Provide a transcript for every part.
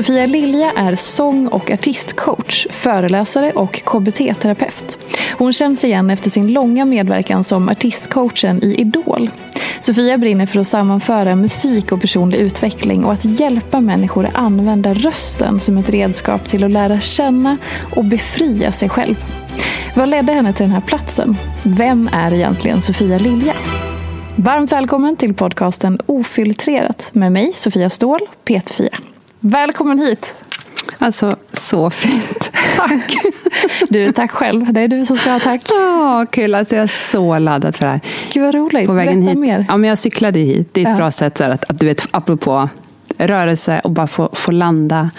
Sofia Lilja är sång och artistcoach, föreläsare och KBT-terapeut. Hon känns igen efter sin långa medverkan som artistcoachen i Idol. Sofia brinner för att sammanföra musik och personlig utveckling och att hjälpa människor att använda rösten som ett redskap till att lära känna och befria sig själv. Vad ledde henne till den här platsen? Vem är egentligen Sofia Lilja? Varmt välkommen till podcasten Ofiltrerat med mig, Sofia Ståhl, PT-Fia. Välkommen hit! Alltså, så fint. Tack! Du, tack själv. Det är du som ska ha tack. Åh, kul. Alltså, jag är så laddad för det här. Gud vad roligt. På vägen Berätta hit. mer. Ja, men jag cyklade hit. Det är ett Ja. bra sätt så att, att du vet, apropå rörelse och bara få, få landa.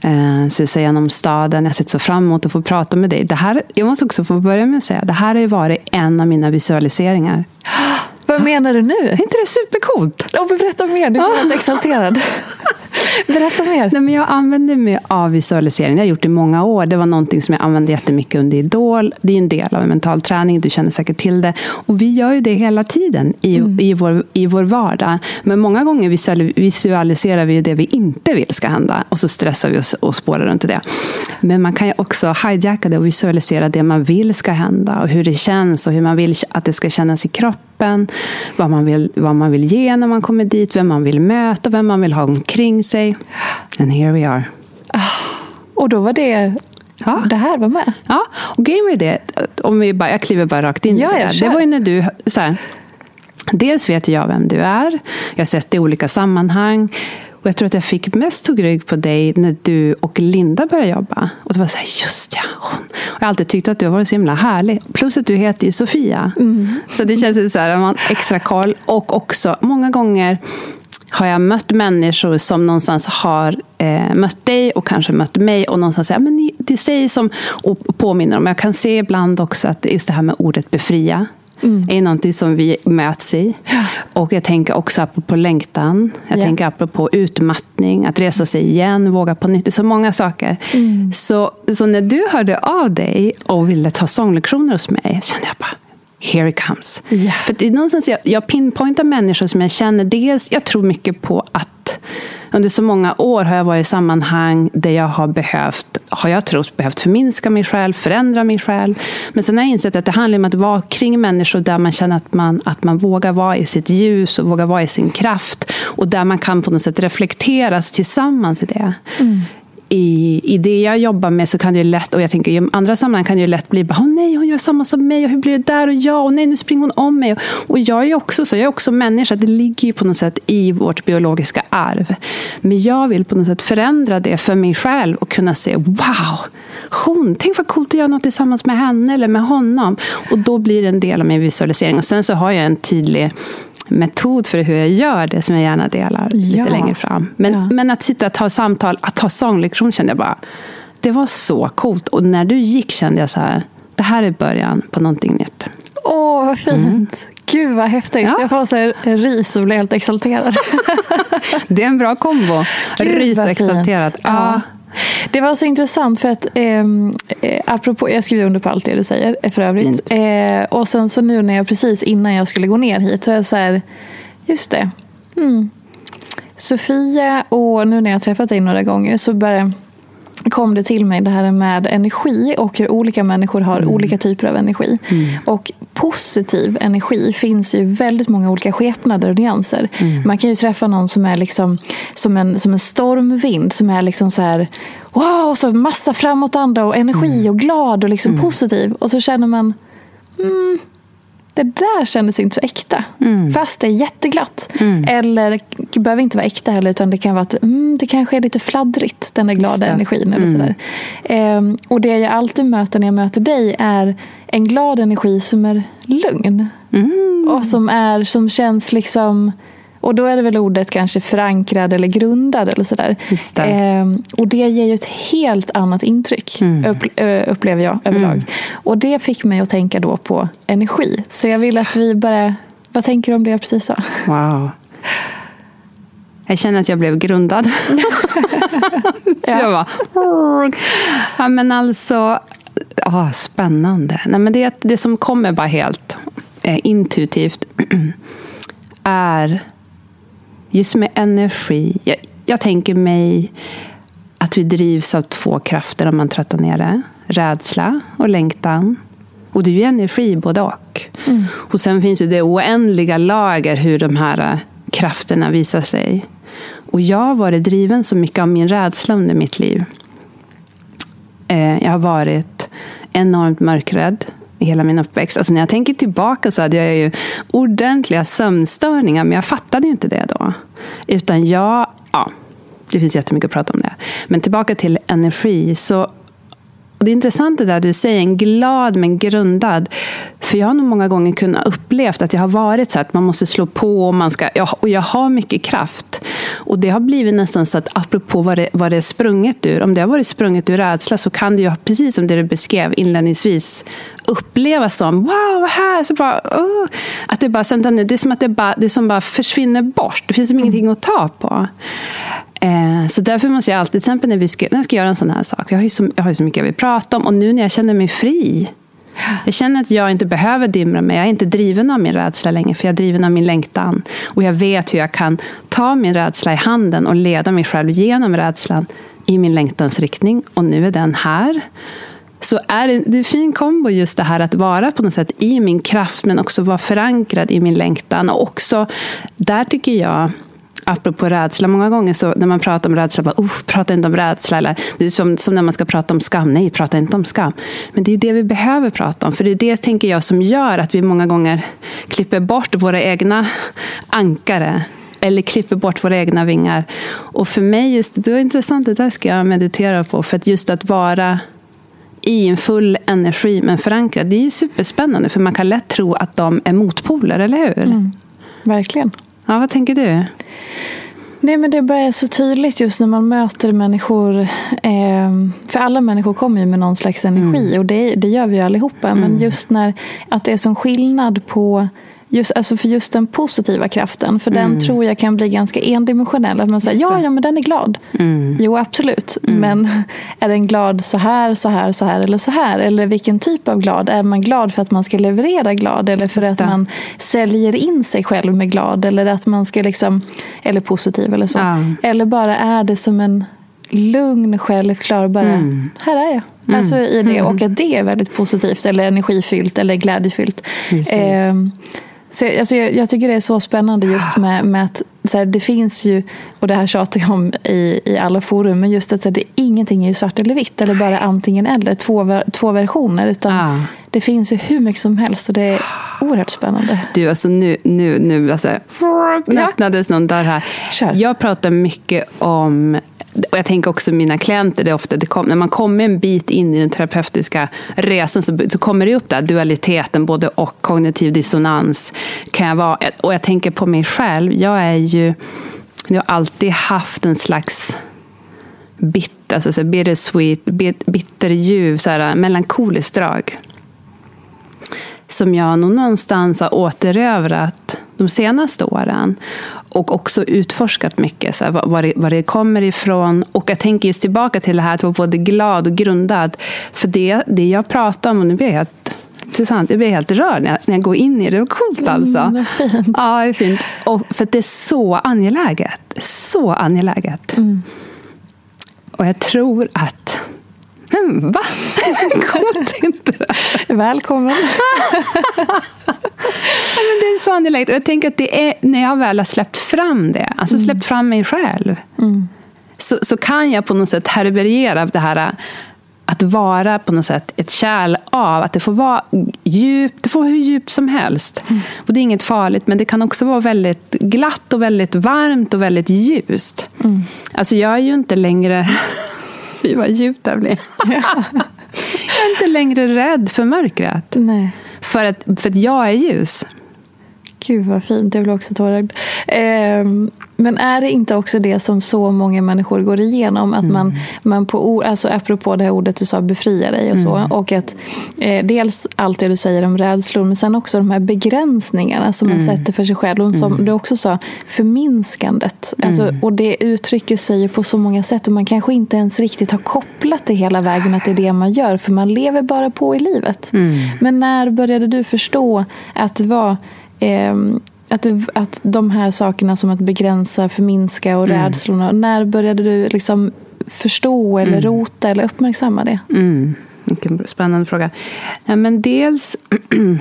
Eh, susa genom staden. Jag sitter så fram emot att få prata med dig. Det här, jag måste också få börja med att säga, det här har ju varit en av mina visualiseringar. Vad menar du nu? Är inte det supercoolt? Oh, berätta mer, nu blir jag helt exalterad. berätta mer. Nej, men jag använder mig av visualisering. Det har jag gjort i många år. Det var någonting som jag använde jättemycket under Idol. Det är en del av en mental träning. Du känner säkert till det. Och vi gör ju det hela tiden i, i, vår, i vår vardag. Men många gånger visual- visualiserar vi ju det vi inte vill ska hända. Och så stressar vi oss och spårar runt i det. Men man kan ju också hijacka det och visualisera det man vill ska hända. Och hur det känns och hur man vill att det ska kännas i kroppen. Vad man vill, vad man vill ge när man kommer dit. Vem man vill möta. Vem man vill ha omkring sig. And here we are. Och då var det, Ja. det här var med. Ja, och grejen med det, om vi bara, jag kliver bara rakt in Ja, i ja, det. Det var ju när du, så här, dels vet jag vem du är, jag har sett det i olika sammanhang. Och jag tror att jag fick mest tog rygg på dig när du och Linda började jobba. Och det var så här, just ja, hon. Och jag har alltid tyckt att du har varit så himla härlig. Plus att du heter ju Sofia. Så det känns ju så här, man extra koll. Och också, många gånger har jag mött människor som någonstans har eh, mött dig och kanske mött mig och någonstans säger men du säger som och påminner om. Jag kan se ibland också att just det här med ordet befria är någonting som vi möts i. Och jag tänker också apropå längtan. Jag Ja. tänker apropå utmattning, att resa sig igen, våga på nytt. Det är så många saker. Så, så när du hörde av dig och ville ta sånglektioner hos mig kände jag bara Here it comes. Ja. För det är någonstans jag, jag pinpointar människor som jag känner. Dels, jag tror mycket på att under så många år har jag varit i sammanhang där jag har behövt, har jag trott, behövt förminska mig själv, förändra mig själv. Men sen har jag insett att det handlar om att vara kring människor där man känner att man, att man vågar vara i sitt ljus och vågar vara i sin kraft. Och där man kan på något sätt reflekteras tillsammans i det. I, I det jag jobbar med så kan det ju lätt, och jag tänker i andra sammanhang kan det ju lätt bli bara, oh, nej, hon gör samma som mig och hur blir det där och jag och nej, nu springer hon om mig. Och, jag är också så, jag är också människa, det ligger ju på något sätt i vårt biologiska arv. Men jag vill på något sätt förändra det för mig själv och kunna se, wow, hon, tänk vad coolt att göra något tillsammans med henne eller med honom. Och då blir det en del av min visualisering. Och sen så har jag en tydlig metod för hur jag gör det som jag gärna delar Ja. lite längre fram. Men, Ja. men att sitta och ta samtal, att ta sånglektion kände jag bara, det var så coolt. Och när du gick kände jag så här, det här är början på någonting nytt. Åh, vad fint. Gud vad häftigt. Ja. Jag får så här ris och blir helt exalterad. Det är en bra kombo. Gud, Rys och exalterat. Ja. Det var så intressant för att, ehm, eh, apropå, jag skriver under på allt det du säger eh, för övrigt. Eh, och sen så nu när jag precis innan jag skulle gå ner hit så är jag så här, just det. Mm. Sofia och nu när jag träffat dig några gånger så bara kom det till mig det här med energi och hur olika människor har Mm. olika typer av energi. Och positiv energi finns ju väldigt många olika skepnader och nyanser. Mm. Man kan ju träffa någon som är liksom som en, som en stormvind som är liksom så här wow, så massa framåtanda och energi Mm. och glad och liksom positiv. Och så känner man mm, det där kändes inte så äkta. Mm. Fast det är jätteglatt. Eller det behöver inte vara äkta heller utan det kan vara att mm, det kanske är lite fladdrigt, den där glada energin. Eller sådär. Ehm, och det jag alltid möter när jag möter dig är en glad energi som är lugn. Mm. Och som, är, som känns liksom och då är det väl ordet kanske förankrad eller grundad eller sådär. Det. Ehm, och det ger ju ett helt annat intryck, Mm. upplever jag överlag. Och det fick mig att tänka då på energi. Så jag vill att vi bara... Vad tänker du om det jag precis sa? Wow. Jag känner att jag blev grundad. Så jag bara... Ja, men alltså... ah, spännande. Nej, men det, det som kommer bara helt eh, intuitivt är just med energi. Jag, jag tänker mig att vi drivs av två krafter om man trattar ner det. Rädsla och längtan. Och det är ju energi både och. Och sen finns ju det oändliga lager hur de här eh, krafterna visar sig. Och jag har varit driven så mycket av min rädsla under mitt liv. Eh, jag har varit enormt mörkrädd i hela min uppväxt. Alltså när jag tänker tillbaka så hade jag ju ordentliga sömnstörningar, men jag fattade ju inte det då. Utan jag, ja, det finns jättemycket att prata om det. Men tillbaka till energi. så och det är intressant det där du säger, en glad men grundad. För jag har nog många gånger kunnat upplevt att jag har varit så att man måste slå på och, man ska, jag- och jag har mycket kraft. Och det har blivit nästan så att apropå vad det, vad det är sprunget ur, om det har varit sprunget ur rädsla så kan det ju, precis som det du beskrev inledningsvis, upplevas som wow, här, så bara, oh, att det bara, vänta nu, det är som att det bara, det som bara försvinner bort. Det finns som ingenting att ta på. Eh, så därför måste jag alltid, till exempel när, vi ska, när jag ska göra en sån här sak, jag har, ju så, jag har ju så mycket jag vill prata om och nu när jag känner mig fri, jag känner att jag inte behöver dimra mig. Jag är inte driven av min rädsla längre, för jag är driven av min längtan. Och jag vet hur jag kan ta min rädsla i handen och leda mig själv genom rädslan i min längtans riktning. Och nu är den här. Så är det, det är en fin kombo just det här att vara på något sätt i min kraft, men också vara förankrad i min längtan. Och också, där tycker jag, apropå rädsla, många gånger så när man pratar om rädsla, bara, oh, prata inte om rädsla. Eller, det är som, som när man ska prata om skam, nej, prata inte om skam. Men det är det vi behöver prata om, för det är det, tänker jag, som gör att vi många gånger klipper bort våra egna ankare. Eller klipper bort våra egna vingar. Och för mig, just, det var intressant, det där ska jag meditera på. För att just att vara i en full energi men förankrad, det är ju superspännande. För man kan lätt tro att de är motpoler, eller hur? Verkligen. Ja, vad tänker du? Nej, men det bara är så tydligt just när man möter människor. Eh, för alla människor kommer ju med någon slags energi och det, det gör vi ju allihopa. Men just när att det är sån skillnad på Just, alltså för just den positiva kraften, för den tror jag kan bli ganska endimensionell. Att man säger, ja, ja, men den är glad. Jo, absolut. Men är den glad så här, så här, så här eller så här? Eller vilken typ av glad? Är man glad för att man ska leverera glad? Eller för att man säljer in sig själv med glad? Eller att man ska liksom, eller positiv eller så. Ja. Eller bara är det som en lugn, självklar, bara Mm. här är jag. Alltså i det, och att det är väldigt positivt eller energifyllt eller glädjefyllt. Precis. Så jag- alltså jag, jag tycker det är så spännande just med, med att så här, det finns ju, och det här tjatar jag om i, i alla forum, men just att så här, det, ingenting är ju svart eller vitt eller bara antingen eller, två, två versioner. Utan Ja. Det finns ju hur mycket som helst och det är oerhört spännande. Du, alltså nu, nu, nu alltså, ja. öppnades någon dörr här. Kör. Jag pratar mycket om och jag tänker också mina klienter, det är ofta, det kom, när man kommer en bit in i den terapeutiska resan så, så kommer det upp där dualiteten, både och kognitiv dissonans. Kan jag vara, och jag tänker på mig själv, jag är ju, jag har alltid haft en slags bit, alltså så bittersweet, bit, bitterljuv, så här, melankoliskt drag. Som jag nog någonstans har återövrat de senaste åren. Och också utforskat mycket, så här, var, det, var det kommer ifrån. Och jag tänker just tillbaka till det här att vara både glad och grundad. För det, det jag pratar om, och nu blir jag helt intressant. Jag blir helt rörd när jag, när jag går in i det. Det var coolt alltså. Mm, fint. Ja, det är fint. Och för det är så angeläget. Så angeläget. Mm. Och jag tror att... Men va? Coolt inte det? Välkommen. men det är så angeläget. Och jag tänker att det är när jag väl har släppt fram det, alltså mm. släppt fram mig själv, mm. så, så kan jag på något sätt härbärgera det här att vara på något sätt ett kärl av, att det får vara djupt, det får vara hur djupt som helst. Mm. Och det är inget farligt, men det kan också vara väldigt glatt och väldigt varmt och väldigt ljust. Mm. Alltså jag är ju inte längre... Fy vad djupt det blir. jag är inte längre rädd för mörkret. Nej. För, att, för att jag är ljus. Gud vad fint, jag blir också tårögd. Eh, men är det inte också det som så många människor går igenom? Att mm. man, man på, alltså apropå det här ordet du sa, befria dig och så. Mm. Och att eh, dels allt det du säger om rädslor, men sen också de här begränsningarna som mm. man sätter för sig själv. Och som mm. du också sa, förminskandet. Alltså, mm. och det uttrycker sig på så många sätt och man kanske inte ens riktigt har kopplat det hela vägen att det är det man gör. För man lever bara på i livet. Mm. Men när började du förstå att det var eh, att, att de här sakerna som att begränsa, förminska och mm. rädslorna. När började du liksom förstå eller mm. rota eller uppmärksamma det? Mm. Vilken spännande fråga. Ja, men dels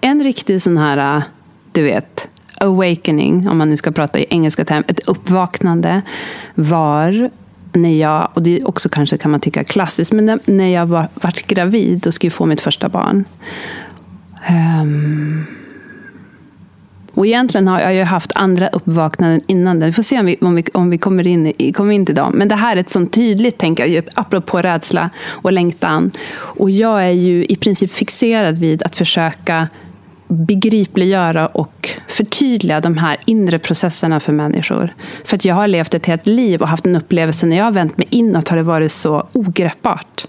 en riktig sån här, du vet, awakening, om man nu ska prata i engelska termer, ett uppvaknande var när jag, och det också kanske kan man tycka klassiskt, men när jag var, vart gravid och skulle få mitt första barn. Um, och egentligen har jag ju haft andra uppvaknanden innan den. Vi får se om vi, om vi, om vi kommer, in kommer in till dem. Men det här är ett sånt tydligt, tänker jag, apropå rädsla och längtan. Och jag är ju i princip fixerad vid att försöka begripliggöra och förtydliga de här inre processerna för människor. För att jag har levt ett helt liv och haft en upplevelse när jag har vänt mig inåt har det varit så ogreppbart.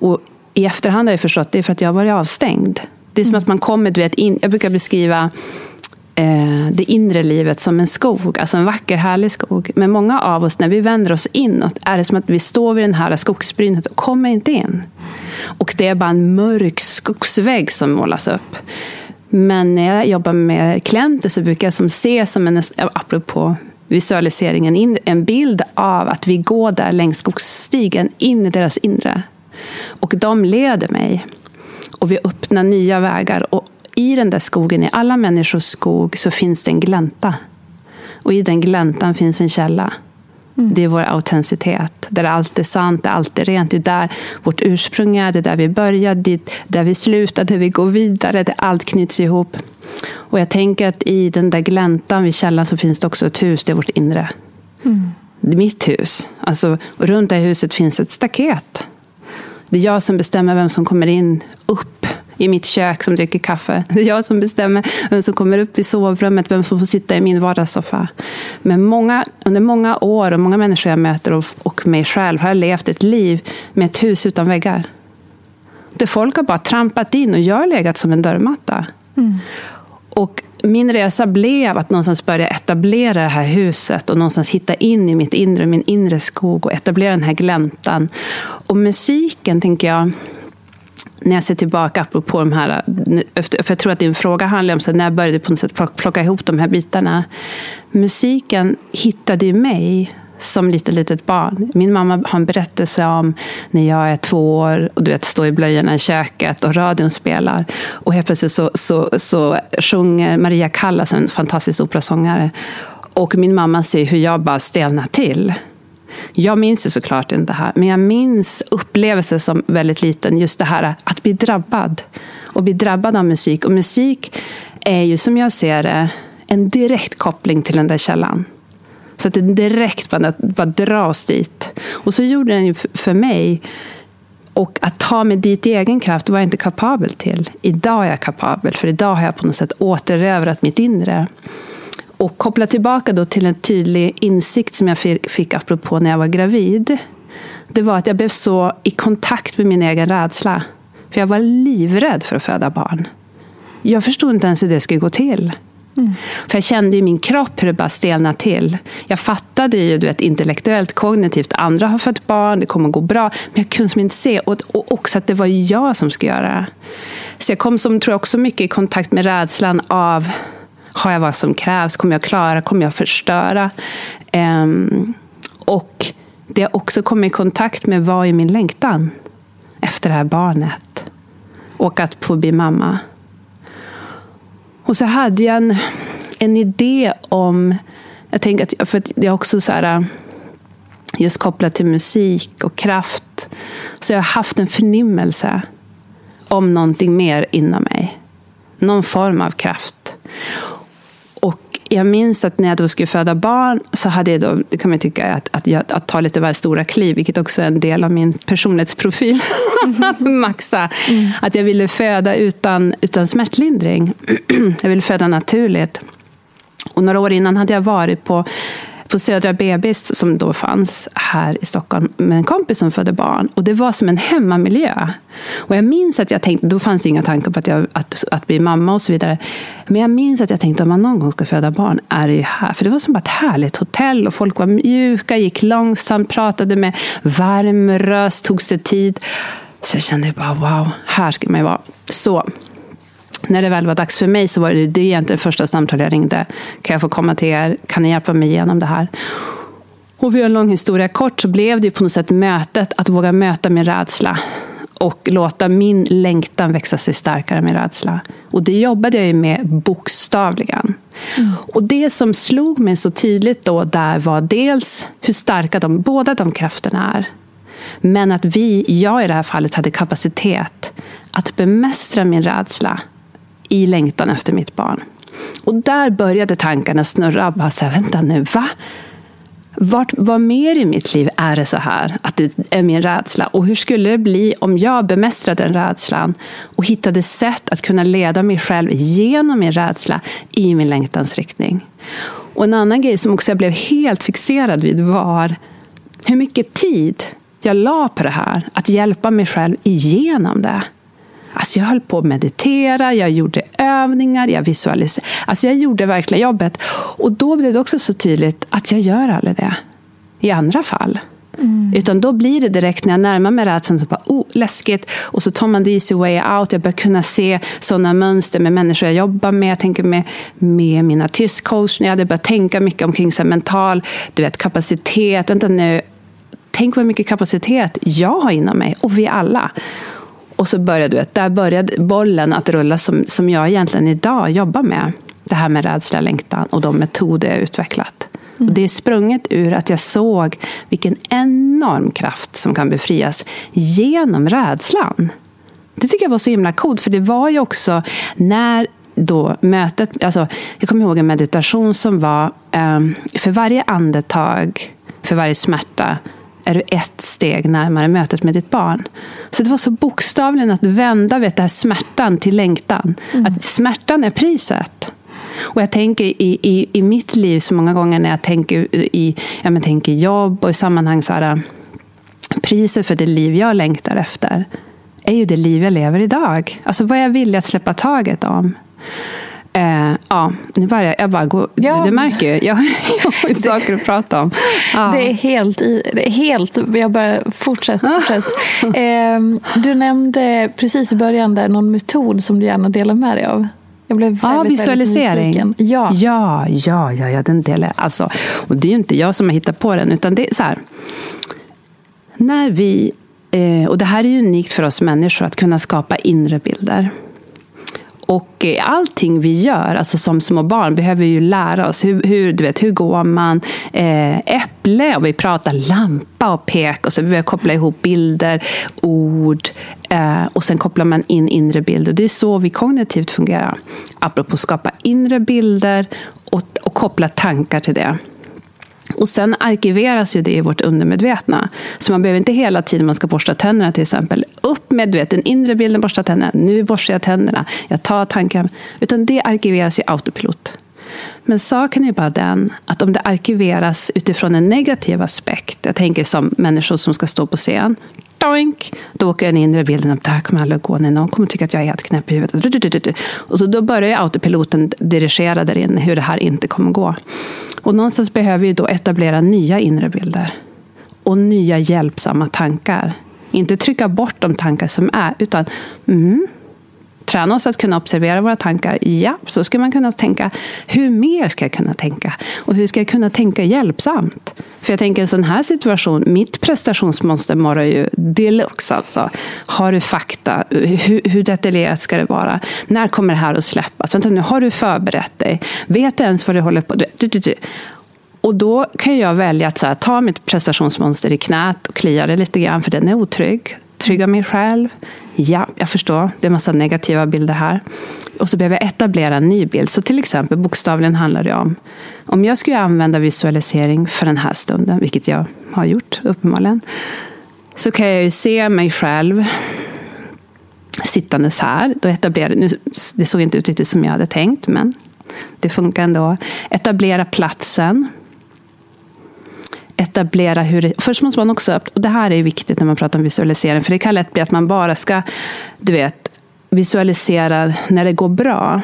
Och i efterhand har jag förstått att det är för att jag har varit avstängd. Det är som mm. att man kommer, du vet, in, jag brukar beskriva eh, det inre livet som en skog, alltså en vacker härlig skog. Men många av oss, när vi vänder oss inåt, är det som att vi står vid den här skogsbrynet och kommer inte in. Och det är bara en mörk skogsvägg som målas upp. Men när jag jobbar med klienter så brukar jag som se som en, apropå visualiseringen, en bild av att vi går där längs skogsstigen in i deras inre. Och de leder mig. Och vi öppnar nya vägar. Och i den där skogen, i alla människors skog, så finns det en glänta. Och i den gläntan finns en källa. Mm. Det är vår autenticitet. Där allt är sant, där allt är rent. Det är där vårt ursprung är, det är där vi börjar, dit, där vi slutar, där vi går vidare, där allt knyts ihop. Och jag tänker att i den där gläntan vid källan så finns det också ett hus, det är vårt inre. Mm. Det är mitt hus. Alltså, runt det huset finns ett staket. Det är jag som bestämmer vem som kommer in upp i mitt kök som dricker kaffe. Det är jag som bestämmer vem som kommer upp i sovrummet, vem som får sitta i min vardagssoffa. Men många, under många år och många människor jag möter och, och mig själv har jag levt ett liv med ett hus utan väggar. Där folk har bara trampat in och jag har legat som en dörrmatta. Mm. Och min resa blev att någonstans börja etablera det här huset och någonstans hitta in i mitt inre, min inre skog och etablera den här gläntan. Och musiken, tänker jag, när jag ser tillbaka på de här, för jag tror att din fråga handlar om så när jag började på något sätt plocka ihop de här bitarna. Musiken hittade ju mig som litet, litet barn. Min mamma har en berättelse om när jag är två år och du vet, står i blöjorna i köket och radion spelar. Och helt plötsligt så, så, så sjunger Maria Callas, en fantastisk operasångare. Och min mamma ser hur jag bara stelnar till. Jag minns ju såklart inte det här, men jag minns upplevelsen som väldigt liten. Just det här att bli drabbad. Och bli drabbad av musik. Och musik är ju som jag ser det en direkt koppling till den där källan. Så att det direkt bara, bara dras dit. Och så gjorde den ju för mig. Och att ta mig dit i egen kraft var jag inte kapabel till. Idag är jag kapabel, för idag har jag på något sätt återövrat mitt inre. Och koppla tillbaka då till en tydlig insikt som jag fick, fick apropå när jag var gravid. Det var att jag blev så i kontakt med min egen rädsla. För jag var livrädd för att föda barn. Jag förstod inte ens hur det skulle gå till. Mm. För jag kände i min kropp hur det bara stelnade till. Jag fattade ju du vet, intellektuellt, kognitivt, andra har fött barn, det kommer att gå bra. Men jag kunde inte se, och, och också att det var jag som skulle göra det. Så jag kom som, tror jag, också mycket i kontakt med rädslan av har jag vad som krävs? Kommer jag klara? Kommer jag förstöra? Um, och det jag också kom i kontakt med var ju min längtan efter det här barnet. Och att få bli mamma. Och så hade jag en, en idé om... Jag tänker att, för att det är också så här, just kopplat till musik och kraft. Så jag har haft en förnimmelse om någonting mer inom mig. Någon form av kraft jag minns att när jag då skulle föda barn så hade jag då, det kan man tycka, att, att, jag, att ta lite väl stora kliv, vilket också är en del av min personlighetsprofil. Mm. Maxa. Mm. Att jag ville föda utan, utan smärtlindring. jag ville föda naturligt. Och några år innan hade jag varit på på Södra BB som då fanns här i Stockholm med en kompis som födde barn. Och det var som en hemmamiljö. Och jag minns att jag tänkte, då fanns inga tankar på att, jag, att, att bli mamma och så vidare. Men jag minns att jag tänkte om man någon gång ska föda barn är det ju här. För det var som ett härligt hotell och folk var mjuka, gick långsamt, pratade med varm röst, tog sig tid. Så jag kände bara wow, här ska man ju vara. Så när det väl var dags för mig så var det, det egentligen första samtalet jag ringde. Kan jag få komma till er? Kan ni hjälpa mig igenom det här? Och för en lång historia kort så blev det på något sätt mötet att våga möta min rädsla och låta min längtan växa sig starkare med rädsla. Och det jobbade jag med bokstavligen. Mm. Och det som slog mig så tydligt då där var dels hur starka de, båda de krafterna är. Men att vi, jag i det här fallet, hade kapacitet att bemästra min rädsla i längtan efter mitt barn. Och där började tankarna snurra. Bara så här, vänta nu, va? Vart, vad mer i mitt liv är det så här? Att det är min rädsla. Och hur skulle det bli om jag bemästrade den rädslan och hittade sätt att kunna leda mig själv genom min rädsla i min längtans riktning? Och en annan grej som också jag blev helt fixerad vid var hur mycket tid jag la på det här. Att hjälpa mig själv igenom det. Alltså jag höll på att meditera, jag gjorde övningar, jag visualiserade. Alltså jag gjorde verkligen jobbet. Och då blev det också så tydligt att jag gör aldrig det i andra fall. Mm. Utan då blir det direkt när jag närmar mig rädslan, bara, oh, läskigt. Och så tar man the easy way out. Jag börjar kunna se sådana mönster med människor jag jobbar med. Jag tänker med, med min artistcoach. Jag hade börjat tänka mycket omkring så mental du vet, kapacitet. Vänta nu, tänk vad mycket kapacitet jag har inom mig. Och vi alla. Och så började, vet, där började bollen att rulla som, som jag egentligen idag jobbar med. Det här med rädsla, längtan och de metoder jag utvecklat. Mm. Och det är sprunget ur att jag såg vilken enorm kraft som kan befrias genom rädslan. Det tycker jag var så himla coolt, för det var ju också när då mötet, alltså, jag kommer ihåg en meditation som var um, för varje andetag, för varje smärta är du ett steg närmare mötet med ditt barn. Så det var så bokstavligen att vända vet, det här smärtan till längtan. Mm. Att smärtan är priset. Och jag tänker i, i, i mitt liv så många gånger när jag tänker i ja, men tänker jobb och i sammanhang så här, priset för det liv jag längtar efter är ju det liv jag lever idag. Alltså vad jag vill att släppa taget om. Eh, ja, nu börjar jag bara gå. Ja. Du märker ju, jag, jag har saker att prata om. Ja. Det är helt, i, det är helt jag bara fortsätt. fortsätt. eh, du nämnde precis i början där någon metod som du gärna delar med dig av. Jag blev väldigt, ja, visualisering. Väldigt ja. ja, ja, ja, ja, den jag. Alltså, och det är ju inte jag som har hittat på den, utan det är så här. När vi, eh, och det här är ju unikt för oss människor, att kunna skapa inre bilder. Och eh, allting vi gör, alltså som små barn, behöver vi ju lära oss. Hur, hur, du vet, hur går man? Eh, äpple, och vi pratar lampa och pek. Och så vi behöver koppla ihop bilder, ord. Eh, och sen kopplar man in inre bilder. Det är så vi kognitivt fungerar. Apropå skapa inre bilder och, och koppla tankar till det. Och sen arkiveras ju det i vårt undermedvetna. Så man behöver inte hela tiden man ska borsta tänderna till exempel. Upp med vet, den inre bilden, borsta tänderna. Nu borstar jag tänderna. Jag tar tankar. Utan det arkiveras i autopilot. Men saken är bara den att om det arkiveras utifrån en negativ aspekt. Jag tänker som människor som ska stå på scen. Doink! Då åker den inre bilden upp. Det här kommer aldrig att gå. Någon kommer tycka att jag är helt knäpp i huvudet. Och så då börjar autopiloten dirigera där inne hur det här inte kommer att gå. Och någonstans behöver vi då etablera nya inre bilder. Och nya hjälpsamma tankar. Inte trycka bort de tankar som är, utan mm, träna oss att kunna observera våra tankar. Ja, så ska man kunna tänka. Hur mer ska jag kunna tänka? Och hur ska jag kunna tänka hjälpsamt? För jag tänker en sån här situation, mitt prestationsmonster morrar ju deluxe alltså. Har du fakta? Hur, hur detaljerat ska det vara? När kommer det här att släppas? Vänta nu, har du förberett dig? Vet du ens vad du håller på med? Och då kan jag välja att här, ta mitt prestationsmonster i knät och klia det lite grann, för den är otrygg. Trygga mig själv. Ja, jag förstår. Det är en massa negativa bilder här. Och så behöver jag etablera en ny bild. Så till exempel, bokstavligen handlar det om om jag skulle använda visualisering för den här stunden, vilket jag har gjort uppenbarligen, så kan jag ju se mig själv sittandes här. Då etablerar, nu, det såg inte ut riktigt som jag hade tänkt, men det funkar ändå. Etablera platsen etablera hur det... Först måste man också... Och det här är viktigt när man pratar om visualisering. För det kan lätt bli att man bara ska du vet, visualisera när det går bra.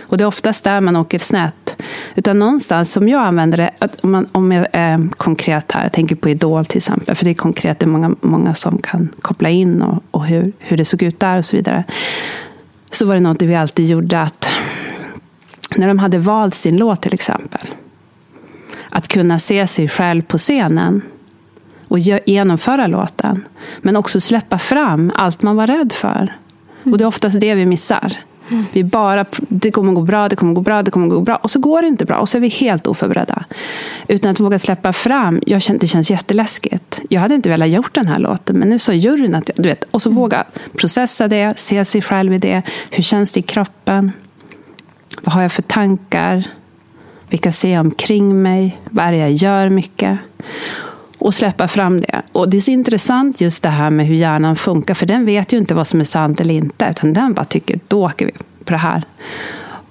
Och det är oftast där man åker snett. Utan någonstans, som jag använder det, att om, man, om jag är konkret här, jag tänker på Idol till exempel, för det är konkret, det är många, många som kan koppla in och, och hur, hur det såg ut där och så vidare. Så var det något vi alltid gjorde att när de hade valt sin låt till exempel, att kunna se sig själv på scenen och genomföra låten. Men också släppa fram allt man var rädd för. Och det är oftast det vi missar. Vi bara, det kommer gå bra, det kommer gå bra, det kommer gå bra. Och så går det inte bra. Och så är vi helt oförberedda. Utan att våga släppa fram. Jag kände, det känns jätteläskigt. Jag hade inte velat gjort den här låten. Men nu sa juryn att, du vet. Och så våga processa det, se sig själv i det. Hur känns det i kroppen? Vad har jag för tankar? Vilka ser jag omkring mig? Vad är det jag gör mycket? Och släppa fram det. Och det är så intressant just det här med hur hjärnan funkar. För den vet ju inte vad som är sant eller inte. Utan den bara tycker, då åker vi på det här.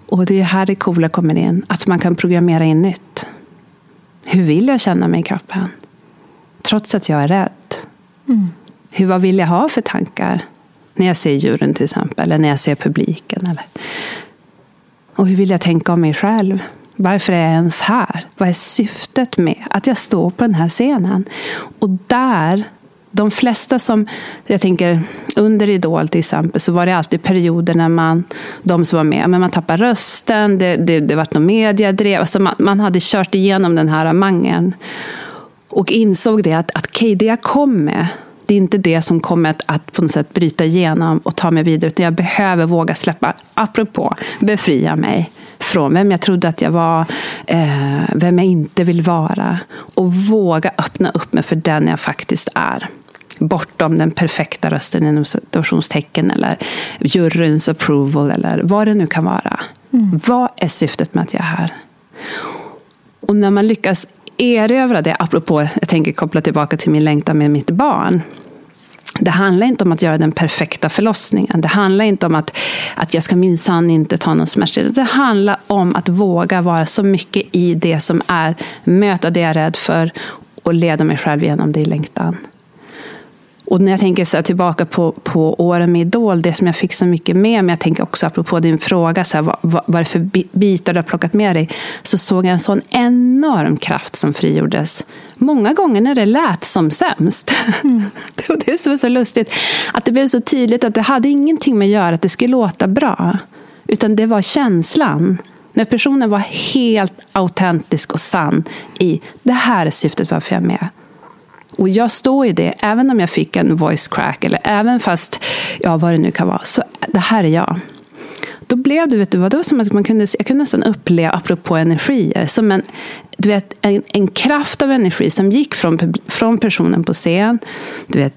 Och det är här det coola kommer in. Att man kan programmera in nytt. Hur vill jag känna mig i kroppen? Trots att jag är rädd. Mm. Hur, vad vill jag ha för tankar? När jag ser djuren till exempel. Eller när jag ser publiken. Eller... Och hur vill jag tänka om mig själv? Varför är jag ens här? Vad är syftet med att jag står på den här scenen? Och där, de flesta som, jag tänker under Idol till exempel, så var det alltid perioder när man, de som var med, men man tappade rösten, det, det, det var någon mediadrev, alltså man, man hade kört igenom den här mangeln. Och insåg det att, att okay, det jag kom med, det är inte det som kommer att, att på något sätt bryta igenom och ta mig vidare. Utan jag behöver våga släppa, apropå befria mig från vem jag trodde att jag var, eh, vem jag inte vill vara. Och våga öppna upp mig för den jag faktiskt är. Bortom den perfekta rösten inom situationstecken eller juryns approval eller vad det nu kan vara. Mm. Vad är syftet med att jag är här? Och när man lyckas erövra det, apropå, jag tänker koppla tillbaka till min längtan med mitt barn. Det handlar inte om att göra den perfekta förlossningen. Det handlar inte om att, att jag ska minsann inte ta någon smärtstillande. Det handlar om att våga vara så mycket i det som är, möta det jag är rädd för och leda mig själv genom det i längtan. Och när jag tänker så tillbaka på, på åren med Idol, det som jag fick så mycket med mig, jag tänker också apropå din fråga, så här, vad, vad, vad är det för bitar du har plockat med dig? Så såg jag en sån enorm kraft som frigjordes. Många gånger när det lät som sämst. Mm. det som är så lustigt, att det blev så tydligt att det hade ingenting med att göra att det skulle låta bra. Utan det var känslan. När personen var helt autentisk och sann i det här är syftet varför jag är med. Och jag står i det, även om jag fick en voice crack, eller även fast, ja vad det nu kan vara, så det här är jag då blev det, vet du vad, det var som att man kunde, jag kunde nästan uppleva, apropå energier, eh, som en, du vet, en, en kraft av energi som gick från, från personen på scen, du vet,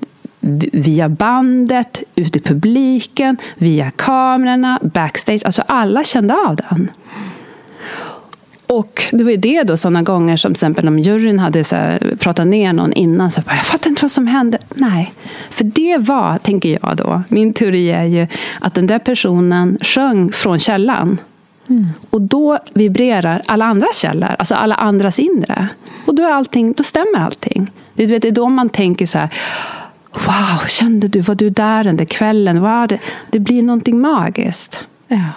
via bandet, ut i publiken, via kamerorna, backstage. Alltså alla kände av den. Och det var ju det då, sådana gånger som till exempel om juryn hade så här, pratat ner någon innan. Så jag, jag fattar inte vad som hände. Nej, för det var, tänker jag då, min teori är ju att den där personen sjöng från källan. Mm. Och då vibrerar alla andras källor, alltså alla andras inre. Och då, är allting, då stämmer allting. Det, vet, det är då man tänker så här, Wow, kände du, var du där den där kvällen? Wow, det, det blir någonting magiskt. Ja.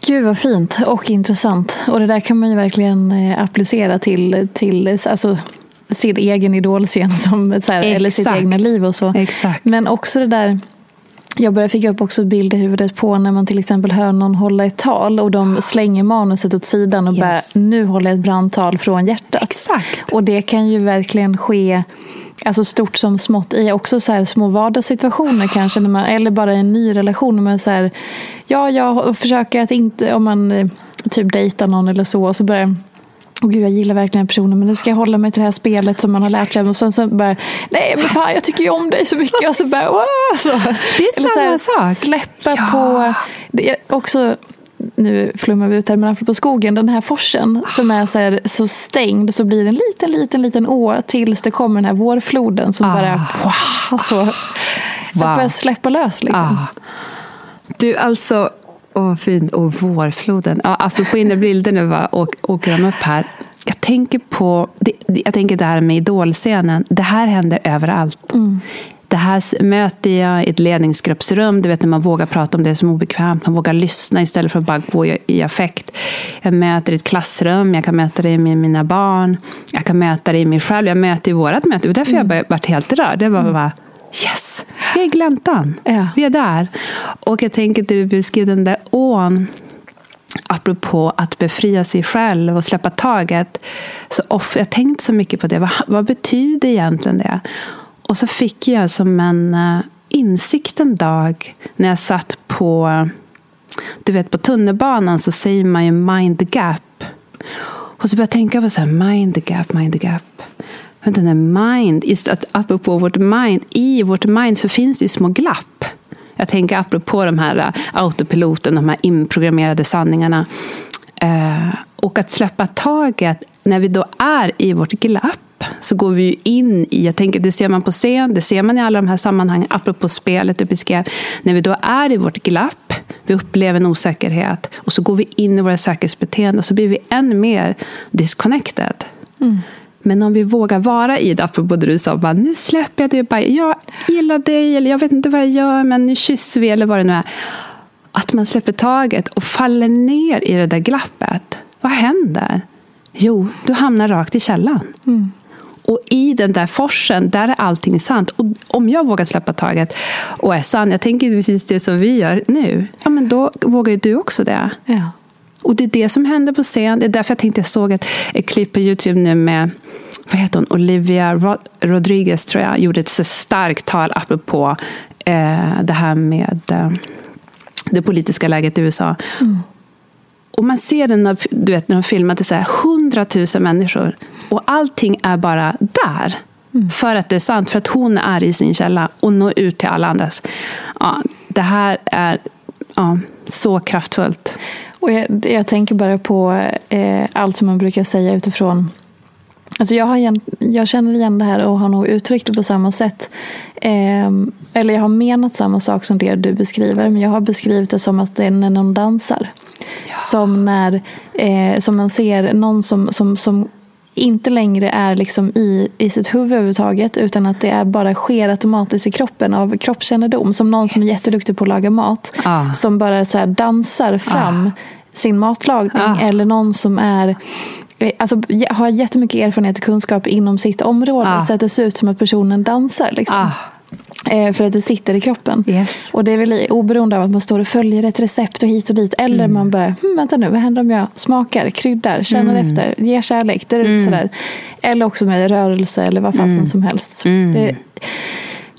Gud vad fint och intressant. Och det där kan man ju verkligen eh, applicera till, till alltså, sin egen idolscen som, så här, eller sitt egna liv och så. Exakt. Men också det där jag börjar fick upp också bild i huvudet på när man till exempel hör någon hålla ett tal och de slänger manuset åt sidan och yes. bara nu håller jag ett brandtal från hjärtat. Exakt. Och det kan ju verkligen ske alltså stort som smått i också så här små vardagssituationer kanske. När man, eller bara i en ny relation. Man så här, ja, jag försöker att inte, om man eh, typ dejtar någon eller så, och så börjar och gud, jag gillar verkligen personen, men nu ska jag hålla mig till det här spelet som man har lärt sig. Och sen så bara, nej men fan jag tycker ju om dig så mycket. Och så bara, wow! Så. Det är samma så här, sak. Släppa ja. på, det är också nu flummar vi ut här, men apropå skogen, den här forsen som är så, här, så stängd så blir det en liten, liten, liten å tills det kommer den här vårfloden som ah. bara wow, så, wow. börjar släppa lös. Liksom. Ah. Du, alltså, åh fint, och vårfloden. Ja, apropå inre bilder nu, va, och, åker de upp här. Jag tänker på det, jag tänker det här med idolscenen. Det här händer överallt. Mm. Det här möter jag i ett ledningsgruppsrum, du vet när man vågar prata om det som är obekvämt, man vågar lyssna istället för att bara gå i affekt. Jag möter i ett klassrum, jag kan möta det med mina barn, jag kan möta det i mig själv, jag möter i vårt möte. Det var därför mm. jag varit helt rörd. Det var mm. bara, yes, vi är i gläntan, ja. vi är där. Och jag tänker att du beskrev den där ån, apropå att befria sig själv och släppa taget. Så off, jag tänkte så mycket på det. Vad, vad betyder egentligen det? Och så fick jag som en eh, insikt en dag när jag satt på du vet på tunnelbanan så säger man ju mind-gap. Och så började jag tänka på så här, mind-gap, mind-gap. Men den är mind, just att apropå vårt mind, i vårt mind så finns det ju små glapp. Jag tänker apropå de här eh, autopiloten, de här inprogrammerade sanningarna. Eh, och att släppa taget när vi då är i vårt glapp så går vi in i, jag tänker det ser man på scen, det ser man i alla de här sammanhangen, apropå spelet du beskrev, när vi då är i vårt glapp, vi upplever en osäkerhet och så går vi in i våra säkerhetsbeteenden och så blir vi än mer disconnected. Mm. Men om vi vågar vara i det, apropå det du sa, bara, nu släpper jag det, bara, jag gillar dig, eller jag vet inte vad jag gör, men nu kysser vi, eller vad det nu är. Att man släpper taget och faller ner i det där glappet. Vad händer? Jo, du hamnar rakt i källan. Mm. Och i den där forsen, där är allting sant. Och om jag vågar släppa taget och är sann, jag tänker precis det som vi gör nu, ja men då vågar ju du också det. Ja. Och det är det som händer på scen. Det är därför jag tänkte jag såg ett, ett klipp på Youtube nu med vad heter hon? Olivia Rodriguez tror jag, gjorde ett så starkt tal apropå eh, det här med eh, det politiska läget i USA. Mm. Och man ser den när, du vet, när de filmat det så här, hundratusen människor. Och allting är bara där. Mm. För att det är sant, för att hon är i sin källa och når ut till alla andras. Ja, det här är ja, så kraftfullt. Och jag, jag tänker bara på eh, allt som man brukar säga utifrån Alltså jag, har igen, jag känner igen det här och har nog uttryckt det på samma sätt. Eh, eller jag har menat samma sak som det du beskriver. Men jag har beskrivit det som att det är när någon dansar. Ja. Som när eh, som man ser någon som, som, som inte längre är liksom i, i sitt huvud överhuvudtaget utan att det är bara sker automatiskt i kroppen av kroppskännedom. Som någon som är jätteduktig på att laga mat. Ah. Som bara så dansar fram ah. sin matlagning. Ah. Eller någon som är Eh, alltså, har jättemycket erfarenhet och kunskap inom sitt område ah. så att det ser ut som att personen dansar. Liksom. Eh, för att det sitter i kroppen. Yes. Och det är väl oberoende av att man står och följer ett recept och hit och dit. Eller mm. man bara, hm, vänta nu, vad händer om jag smakar, kryddar, känner mm. efter, ger kärlek. Det mm. sådär. Eller också med rörelse eller vad fasen mm. som helst. Mm. Det,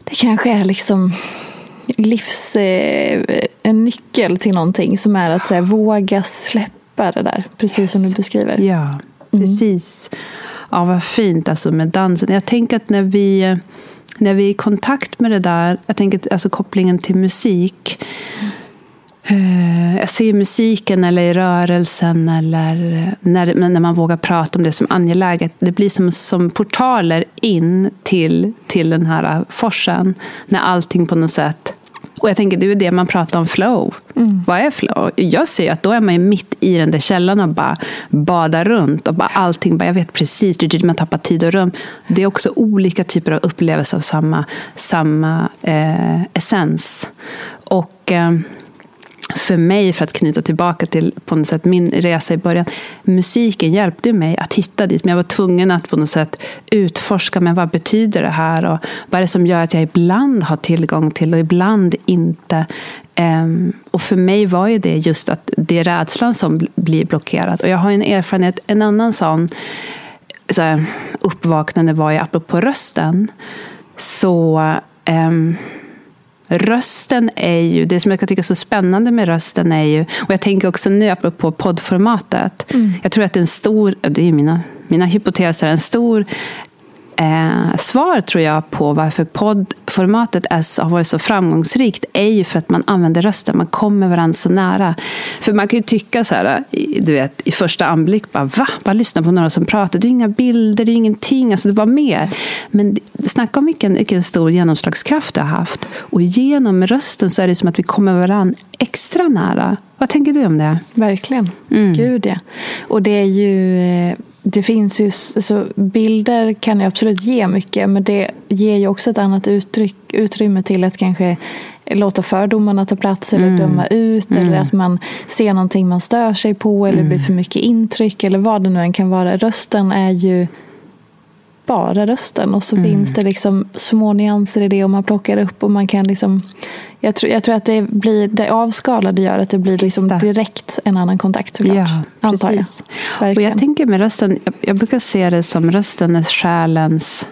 det kanske är liksom livs, eh, en nyckel till någonting som är att så här, våga släppa det där, precis yes. som du beskriver. Ja, precis. Ja, vad fint alltså med dansen. Jag tänker att när vi, när vi är i kontakt med det där, jag tänker alltså kopplingen till musik. Mm jag ser musiken eller i rörelsen eller när, när man vågar prata om det som angeläget. Det blir som, som portaler in till, till den här forsen. När allting på något sätt och jag tänker, det är det man pratar om flow. Mm. Vad är flow? Jag ser att då är man mitt i den där källan och bara badar runt. Och bara allting, bara, jag vet precis, man tappar tid och rum. Det är också olika typer av upplevelser av samma, samma eh, essens. Och... Eh, för mig, för att knyta tillbaka till på något sätt min resa i början, musiken hjälpte mig att hitta dit. Men jag var tvungen att på något sätt utforska, men vad betyder det här? Och vad är det som gör att jag ibland har tillgång till och ibland inte? Um, och för mig var ju det just att det är rädslan som blir blockerad. Och jag har en erfarenhet, en annan sån så här, uppvaknande var ju apropå rösten. Så um, Rösten är ju, det som jag kan tycka är så spännande med rösten är ju, och jag tänker också nu apropå poddformatet, mm. jag tror att det är en stor, det är mina, mina hypoteser, en stor eh, svar tror jag på varför poddformatet är, har varit så framgångsrikt är ju för att man använder rösten, man kommer varandra så nära. För man kan ju tycka så här, du vet, i första anblick, bara, va? Bara lyssna på några som pratar, det är inga bilder, det är ingenting, alltså det var mer. Men snacka om vilken, vilken stor genomslagskraft det har haft. Och genom rösten så är det som att vi kommer varandra extra nära. Vad tänker du om det? Verkligen. Mm. Gud ja. Och det är ju eh, det finns ju, alltså, bilder kan ju absolut ge mycket men det ger ju också ett annat uttryck, utrymme till att kanske låta fördomarna ta plats eller mm. döma ut mm. eller att man ser någonting man stör sig på eller mm. blir för mycket intryck eller vad det nu än kan vara. Rösten är ju bara rösten och så mm. finns det liksom små nyanser i det och man plockar upp och man kan liksom jag tror, jag tror att det, blir, det avskalade gör att det blir liksom direkt en annan kontakt såklart. Ja, antar jag. Och jag tänker med rösten, jag, jag brukar se det som rösten är själens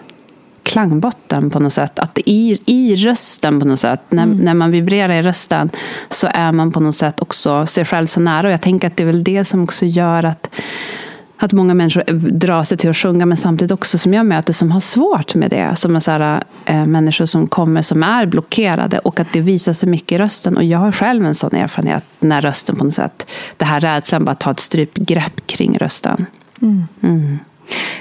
klangbotten på något sätt. Att i, i rösten på något sätt, när, mm. när man vibrerar i rösten så är man på något sätt också sig själv så nära. Och jag tänker att det är väl det som också gör att att många människor drar sig till att sjunga, men samtidigt också som jag möter som har svårt med det. Som är så här, äh, människor som kommer som är blockerade och att det visar sig mycket i rösten. Och jag har själv en sån erfarenhet när rösten på något sätt, det här rädslan bara tar ett strypgrepp kring rösten. Mm. Mm.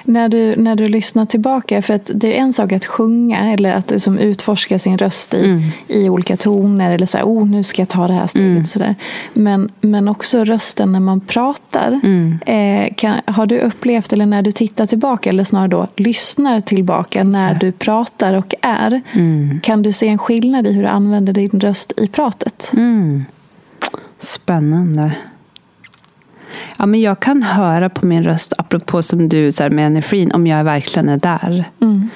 När du, när du lyssnar tillbaka, för att det är en sak att sjunga eller att liksom utforska sin röst i, mm. i olika toner eller så här, oh nu ska jag ta det här steget. Mm. Så där. Men, men också rösten när man pratar. Mm. Eh, kan, har du upplevt, eller när du tittar tillbaka, eller snarare då lyssnar tillbaka när du pratar och är. Mm. Kan du se en skillnad i hur du använder din röst i pratet? Mm. Spännande. Ja, men jag kan höra på min röst, apropå som du så här, med energin, om jag verkligen är där. Mm.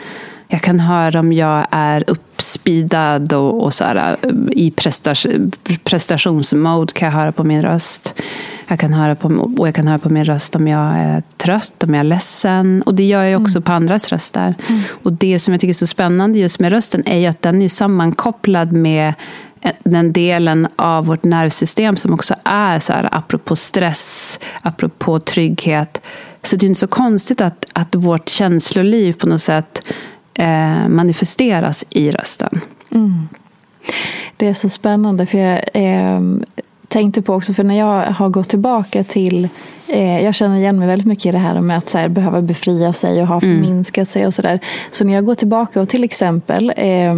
Jag kan höra om jag är uppspeedad och, och så här, i prestation, prestationsmode kan jag höra på min röst. Jag kan höra på, och jag kan höra på min röst om jag är trött, om jag är ledsen. Och det gör jag också mm. på andras röster. Mm. Och det som jag tycker är så spännande just med rösten är att den är sammankopplad med den delen av vårt nervsystem som också är så här, apropå stress, apropå trygghet. Så det är inte så konstigt att, att vårt känsloliv på något sätt eh, manifesteras i rösten. Mm. Det är så spännande för jag eh, tänkte på också, för när jag har gått tillbaka till eh, jag känner igen mig väldigt mycket i det här med att så här, behöva befria sig och ha mm. förminskat mm. sig och sådär. Så när jag går tillbaka och till exempel eh,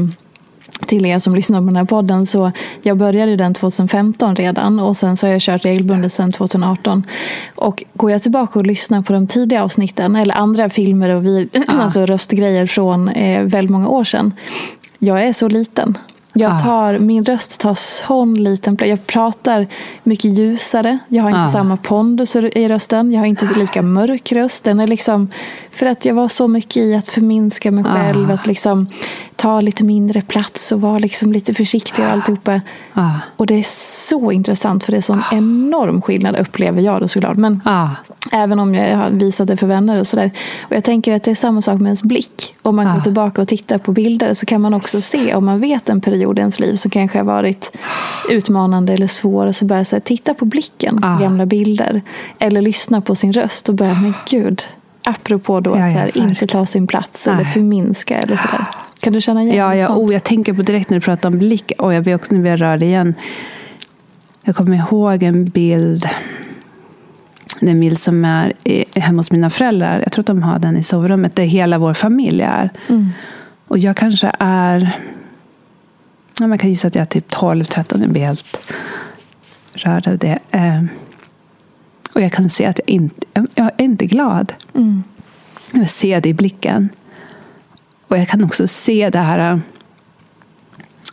till er som lyssnar på den här podden så jag började den 2015 redan och sen så har jag kört regelbundet sedan 2018. Och går jag tillbaka och lyssnar på de tidiga avsnitten eller andra filmer och vi, ah. alltså röstgrejer från eh, väldigt många år sedan. Jag är så liten. Jag ah. tar, min röst tar sån liten plats. Jag pratar mycket ljusare. Jag har inte ah. samma pondus i rösten. Jag har inte lika mörk röst. Den är liksom, för att jag var så mycket i att förminska mig själv. Ah. Att liksom ta lite mindre plats och vara liksom lite försiktig och alltihopa. Ah. Och det är så intressant för det är sån enorm skillnad upplever jag då såklart. Men Ah. Även om jag har visat det för vänner och sådär. Och jag tänker att det är samma sak med ens blick. Om man Ah. går tillbaka och tittar på bilder så kan man också se, om man vet en period i ens liv som kanske har varit utmanande eller svår, så börja så här, titta på blicken på Ah. gamla bilder. Eller lyssna på sin röst och börja, men gud, apropå då Ja, att så här, inte ta sin plats eller Nej. förminska eller sådär. Kan du känna igen Ja, ja sånt? oh, jag tänker på direkt när du pratar om blick. Och jag blir också nu blir jag rörd igen. Jag kommer ihåg en bild. En bild som är hemma hos mina föräldrar. Jag tror att de har den i sovrummet. Där hela vår familj är. Mm. Och jag kanske är... Ja, man kan gissa att jag är typ 12-13. Jag blir helt rörd av det. Eh, Och jag kan se att jag inte jag är inte glad. Mm. Jag ser det i blicken. Och jag kan också se det här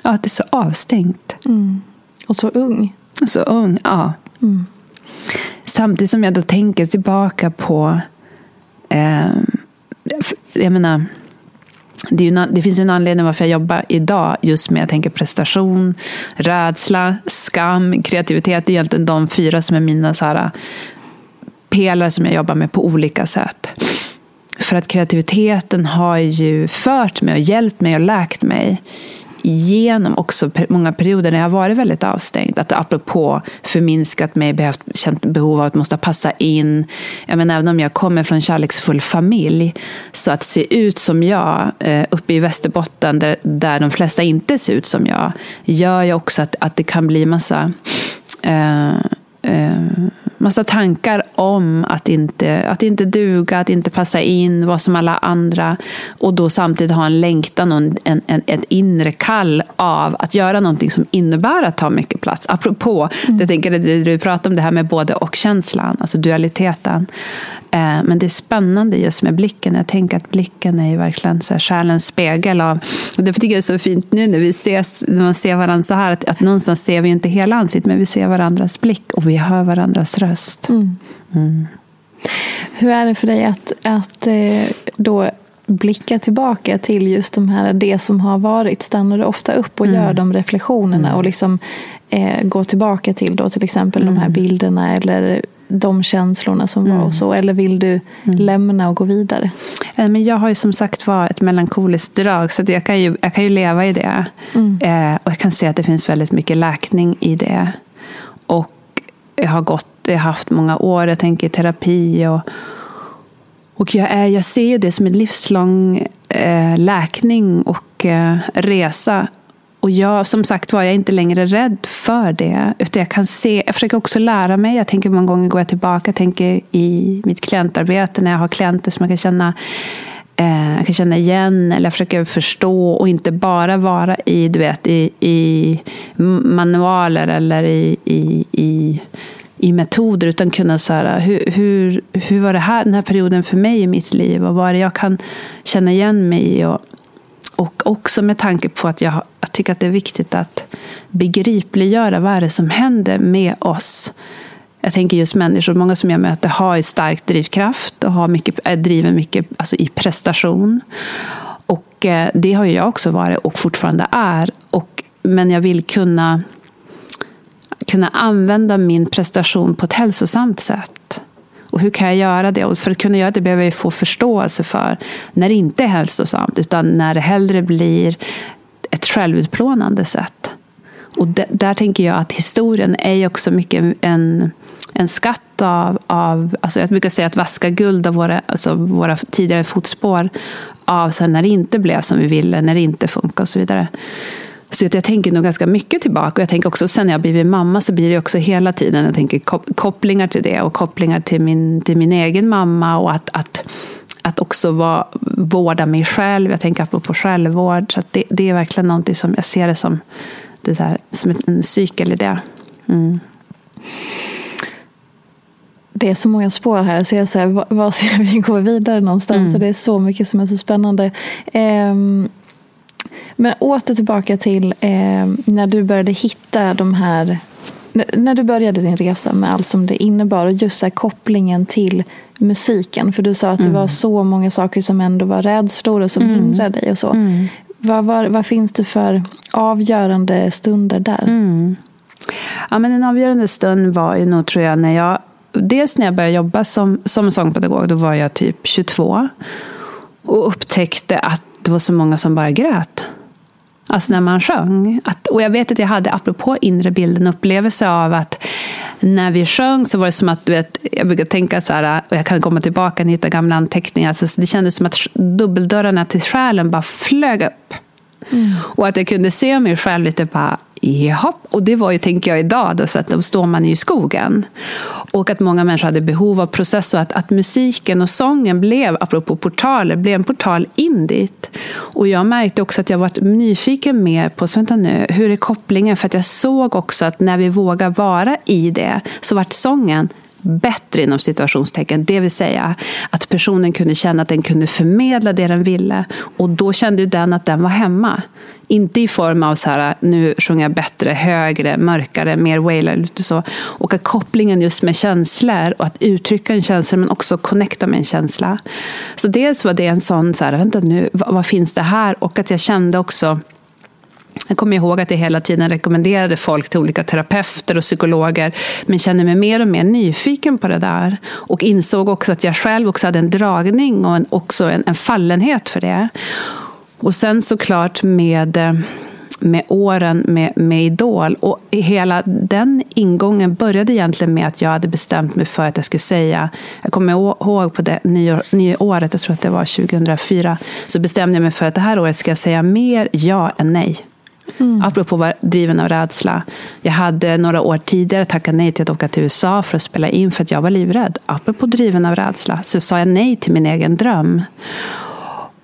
ja, att det är så avstängt. Mm. Och så ung. Och så ung. Ja. Mm. Samtidigt som jag då tänker tillbaka på eh, jag menar det, en det finns ju en anledning varför jag jobbar idag just med jag tänker prestation, rädsla, skam, kreativitet. Det är egentligen de fyra som är mina så här, pelare som jag jobbar med på olika sätt. För att kreativiteten har ju fört mig och hjälpt mig och läkt mig genom också många perioder när jag har varit väldigt avstängd. Att apropå förminskat mig, behövt, känt behov av att måste passa in. Jag menar, även om jag kommer från en kärleksfull familj, så att se ut som jag eh, uppe i Västerbotten, där, där de flesta inte ser ut som jag, gör ju också att, att det kan bli massa eh, eh, massa tankar om att inte, att inte duga, att inte passa in, vara som alla andra. Och då samtidigt ha en längtan och en, en, ett inre kall av att göra någonting som innebär att ta mycket plats. Apropå, Mm. jag tänker att du, du pratar om det här med både och-känslan, alltså dualiteten. Eh, men det är spännande just med blicken. Jag tänker att blicken är ju verkligen så här själens spegel av... Och därför tycker jag det är så fint nu när vi ses, när man ser varandra så här, att, att någonstans ser vi ju inte hela ansiktet, men vi ser varandras blick och vi hör varandras röst. Mm. Hur är det för dig att, att eh, då blicka tillbaka till just de här, det som har varit? Stannar du ofta upp och gör de reflektionerna och liksom eh, går tillbaka till då till exempel de här bilderna eller de känslorna som var och så? Eller vill du lämna och gå vidare? Eh, Men jag har ju som sagt var ett melankoliskt drag, så jag, kan ju, jag kan ju leva i det. Eh, och jag kan se att det finns väldigt mycket läkning i det. Och jag har gått, jag har haft många år, jag tänker terapi. Och, och jag, är, jag ser det som en livslång eh, läkning och eh, resa. Och jag, som sagt var, jag är inte längre rädd för det. Utan jag kan se, jag försöker också lära mig. Jag tänker många gånger går jag tillbaka, jag tänker i mitt klientarbete när jag har klienter som jag kan känna eh, jag kan känna igen eller jag försöker förstå och inte bara vara i, du vet, i, i manualer eller i, i, i, i metoder utan kunna så här, hur, hur, hur var det här, den här perioden för mig i mitt liv och vad är det jag kan känna igen mig i och, och också med tanke på att jag, jag tycker att det är viktigt att begripliggöra vad är det som händer med oss. Jag tänker just människor, många som jag möter har ju stark drivkraft och har mycket, eh, är driven mycket alltså i prestation. Och eh, det har ju jag också varit och fortfarande är. Och, men jag vill kunna, kunna använda min prestation på ett hälsosamt sätt. Och hur kan jag göra det? Och för att kunna göra det behöver jag få förståelse för när det inte är hälsosamt, utan när det hellre blir ett självutplånande sätt. Och där tänker jag att historien är också mycket en, en skatt av, av alltså jag brukar säga att vaska guld av våra, alltså våra tidigare fotspår av så när det inte blev som vi ville, när det inte funkar och så vidare. Så att jag tänker nog ganska mycket tillbaka. Och jag tänker också sen när jag blivit mamma så blir det också hela tiden jag tänker kop- kopplingar till det och kopplingar till min, till min egen mamma och att, att, att också vara, vårda mig själv. Jag tänker på självvård. Så det, det är verkligen någonting som jag ser det som, det där, som en cykel i det. Mm. Det är så många spår här, så jag säger, vad, vad ska vi gå vidare någonstans? Så det är så mycket som är så spännande. Ehm, men åter tillbaka till ehm, när du började hitta de här när du började din resa med allt som det innebar och just här kopplingen till musiken. För du sa att det var så många saker som ändå var rädslor och som hindrade dig och så. Vad, vad, vad finns det för avgörande stunder där? Mm. Ja, men en avgörande stund var ju nog, tror jag, när jag... Dels när jag började jobba som, som sångpedagog, då var jag typ 22. Och upptäckte att det var så många som bara grät. Alltså när man sjöng. Att, och jag vet att jag hade, apropå inre bilden, upplevelse av att när vi sjöng så var det som att, du vet, jag brukar tänka så här, och jag kan komma tillbaka och hitta gamla anteckningar, alltså det kändes som att dubbeldörrarna till själen bara flög upp. Mm. Och att jag kunde se mig själv lite bara, Jaha, och det var ju, tänker jag, idag. Då, så att då står man i skogen. Och att många människor hade behov av process och att, att musiken och sången blev, apropå portaler, blev en portal in dit. Och jag märkte också att jag var nyfiken mer på, så vänta nu, hur är kopplingen? För att jag såg också att när vi vågar vara i det, så vart sången bättre inom situationstecken. Det vill säga att personen kunde känna att den kunde förmedla det den ville. Och då kände ju den att den var hemma. Inte i form av så här, nu sjunger jag bättre, högre, mörkare, mer wailer. Så. Och att kopplingen just med känslor och att uttrycka en känsla men också connecta med en känsla. Så dels var det en sån, så här, vänta nu, vad, vad finns det här? Och att jag kände också jag kommer ihåg att jag hela tiden rekommenderade folk till olika terapeuter och psykologer. Men kände mig mer och mer nyfiken på det där. Och insåg också att jag själv också hade en dragning och en, också en, en fallenhet för det. Och sen såklart med med åren med, med Idol. Och hela den ingången började egentligen med att jag hade bestämt mig för att jag skulle säga, jag kommer ihåg på det nyår, nyåret, jag tror att det var 2004, så bestämde jag mig för att det här året ska jag säga mer ja än nej. Mm. Apropå att vara driven av rädsla. Jag hade några år tidigare tackat nej till att åka till USA för att spela in för att jag var livrädd. Apropå driven av rädsla så sa jag nej till min egen dröm.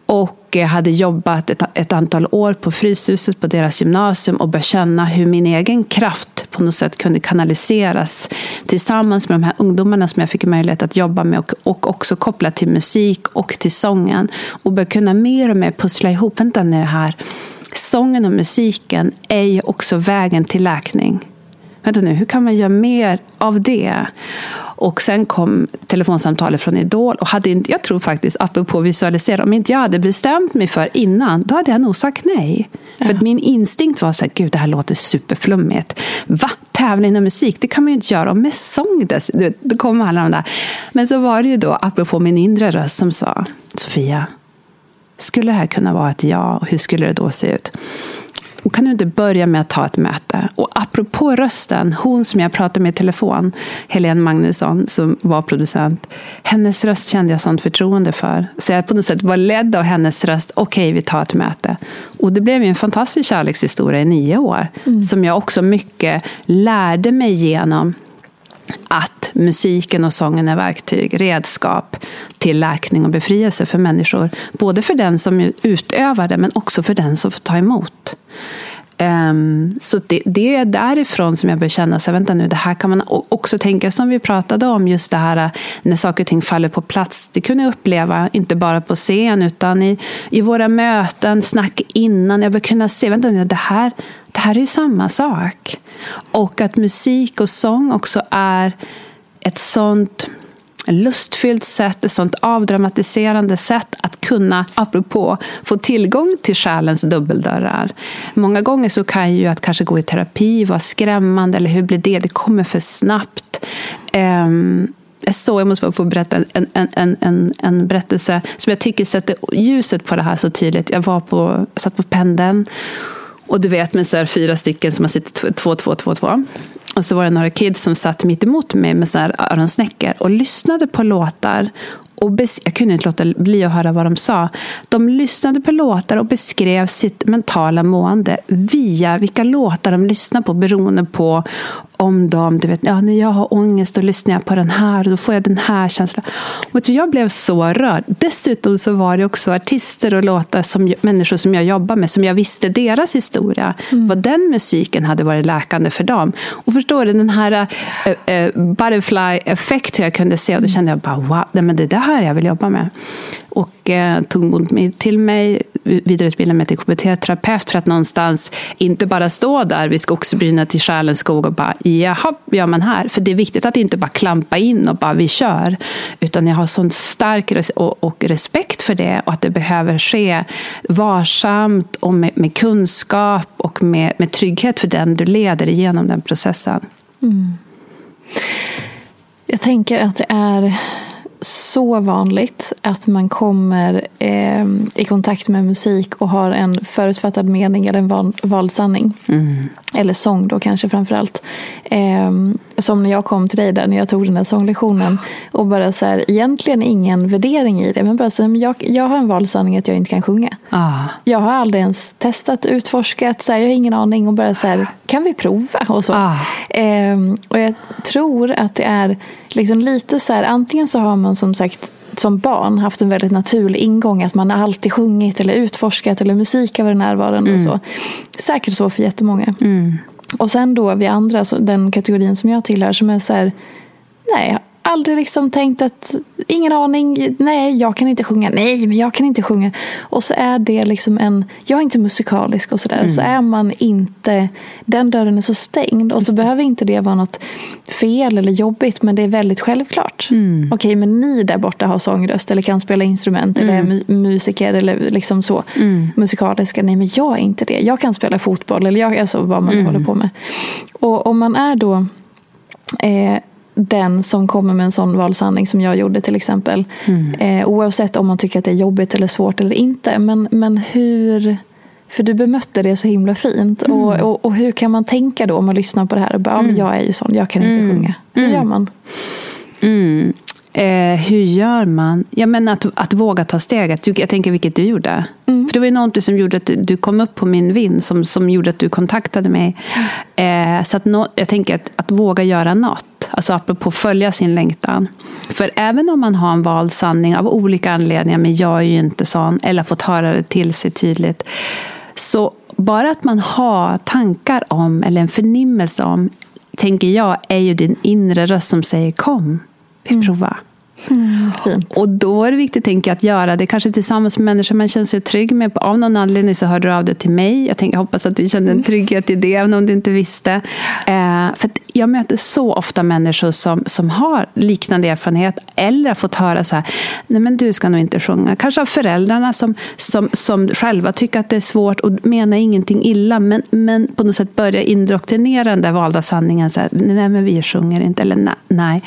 Och jag hade jobbat ett, ett antal år på Fryshuset på deras gymnasium och började känna hur min egen kraft på något sätt kunde kanaliseras tillsammans med de här ungdomarna som jag fick möjlighet att jobba med och, och också koppla till musik och till sången. Och började kunna mer och mer pussla ihop, vänta nu här, sången och musiken är ju också vägen till läkning. Vänta nu, hur kan man göra mer av det? Och sen kom telefonsamtalet från Idol. Och hade inte, jag tror faktiskt, apropå visualisera, om inte jag hade bestämt mig för innan, då hade jag nog sagt nej. Ja. För min instinkt var så här, gud det här låter superflummigt. Va? Tävling och musik, det kan man ju inte göra. Och med sång dess, då kommer alla de där. Men så var det ju då, apropå min inre röst, som sa, Sofia, skulle det här kunna vara ett ja? Och hur skulle det då se ut? Och kan du inte börja med att ta ett möte? Och apropå rösten, hon som jag pratade med i telefon, Helene Magnusson, som var producent, hennes röst kände jag sånt förtroende för. Så jag på något sätt var ledd av hennes röst. Okej, okay, vi tar ett möte. Och det blev en fantastisk kärlekshistoria i nio år, mm. som jag också mycket lärde mig genom att musiken och sången är verktyg, redskap till läkning och befrielse för människor. Både för den som utövar det, men också för den som får ta emot. Um, så det, det, är därifrån som jag börjar känna, så vänta nu, det här kan man också tänka som vi pratade om, just det här eh, när saker och ting faller på plats. Det kunde jag uppleva, inte bara på scen, utan i, i våra möten, snack innan. Jag började kunna se, vänta nu, det här, det här är ju samma sak. Och att musik och sång också är ett sånt lustfyllt sätt, ett sånt avdramatiserande sätt att kunna, apropå, få tillgång till själens dubbeldörrar. Många gånger så kan ju att kanske gå i terapi vara skrämmande, eller hur blir det? Det kommer för snabbt. Ehm, um, så, jag måste bara få berätta en, en, en, en, en berättelse som jag tycker sätter ljuset på det här så tydligt. Jag var på, satt på pendeln och du vet med så här fyra stycken som har suttit två, två, två, två. Och så var det några kids som satt mitt emot mig med så här öronsnäckor och lyssnade på låtar och jag kunde inte låta bli att höra vad de sa. De lyssnade på låtar och beskrev sitt mentala mående via vilka låtar de lyssnade på beroende på om de, du vet, ja, när jag har ångest då lyssnar jag på den här och då får jag den här känslan. Och jag blev så rörd. Dessutom så var det också artister och låtar som människor som jag jobbar med, som jag visste deras historia. Mm. Vad den musiken hade varit läkande för dem. Och förstår du, den här uh, uh, butterfly effekt jag kunde se och då kände jag bara wow, nej, men det där här jag vill jobba med. Och eh, tog mod till mig, vidareutbildade mig till KBT-terapeut för att någonstans inte bara stå där vid skogsbrynet i själens skog och bara jaha, gör man här? För det är viktigt att inte bara klampa in och bara vi kör. Utan jag har sån stark res och, och, respekt för det och att det behöver ske varsamt och med, med kunskap och med, med trygghet för den du leder igenom den processen. Mm. Jag tänker att det är så vanligt att man kommer eh, i kontakt med musik och har en förutfattad mening eller en vald sanning. Mm. Eller sång då kanske framförallt. Eh, som när jag kom till dig där när jag tog den där sånglektionen och bara så här, egentligen ingen värdering i det men bara så här, jag, jag har en vald sanning att jag inte kan sjunga. Ah. Jag har aldrig ens testat, utforskat, så här, jag har ingen aning och bara så här, kan vi prova? Och så. Ah. Eh, och jag tror att det är liksom lite så här, antingen så har man som sagt som barn haft en väldigt naturlig ingång. Att man alltid sjungit eller utforskat eller musik har varit närvarande. Mm. Och så. Säkert så för jättemånga. Mm. Och sen då vi andra, den kategorin som jag tillhör, som är så här, nej, aldrig liksom tänkt att, ingen aning, nej jag kan inte sjunga, nej men jag kan inte sjunga. Och så är det liksom en, jag är inte musikalisk och sådär, mm. så är man inte, den dörren är så stängd. Och så det. behöver inte det vara något fel eller jobbigt, men det är väldigt självklart. Mm. Okej, men ni där borta har sångröst eller kan spela instrument mm. eller är musiker eller liksom så. Mm. Musikaliska, nej men jag är inte det. Jag kan spela fotboll eller jag, alltså vad man mm. håller på med. Och om man är då eh, den som kommer med en sån valsanning som jag gjorde till exempel. Mm. Eh, oavsett om man tycker att det är jobbigt eller svårt eller inte. Men, men hur... För du bemötte det så himla fint. Mm. Och, och, och, hur kan man tänka då om man lyssnar på det här? Och bara, mm. ja, jag är ju sån, jag kan inte mm. sjunga. Hur mm. gör man? Mm. Eh, hur gör man? Ja, men att, att våga ta steget. Jag tänker vilket du gjorde. Mm. För Det var ju något som gjorde att du kom upp på min vind, som, som gjorde att du kontaktade mig. Eh, så att no, jag tänker att, att våga göra något. Alltså apropå följa sin längtan. För även om man har en vald sanning av olika anledningar, men jag är ju inte sån, eller fått höra det till sig tydligt. Så bara att man har tankar om, eller en förnimmelse om, tänker jag, är ju din inre röst som säger kom, vi mm. provar. Mm, Mm, och då är det viktigt tänker jag, att göra det kanske tillsammans med människor man känner sig trygg med. Av någon anledning så hörde du av dig till mig. Jag, tänker, jag hoppas att du kände en trygghet i det, även om du inte visste. Eh, för jag möter så ofta människor som, som har liknande erfarenhet eller har fått höra så här, nej men du ska nog inte sjunga. Kanske av föräldrarna som, som, som själva tycker att det är svårt och menar ingenting illa, men, men på något sätt börjar indoktrinera den där valda sanningen. Så här, nej men vi sjunger inte, eller nej.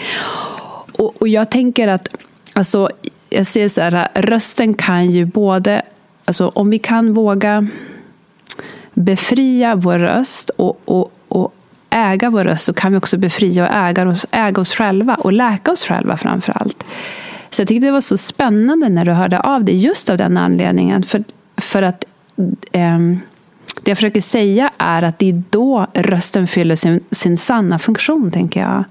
Och, och jag tänker att, alltså, jag ser så här, rösten kan ju både, alltså om vi kan våga befria vår röst och, och, och äga vår röst så kan vi också befria och äga oss, äga oss själva och läka oss själva framför allt. Så jag tyckte det var så spännande när du hörde av dig just av den anledningen. För, för att um, det jag försöker säga är att det är då rösten fyller sin, sin sanna funktion, tänker jag.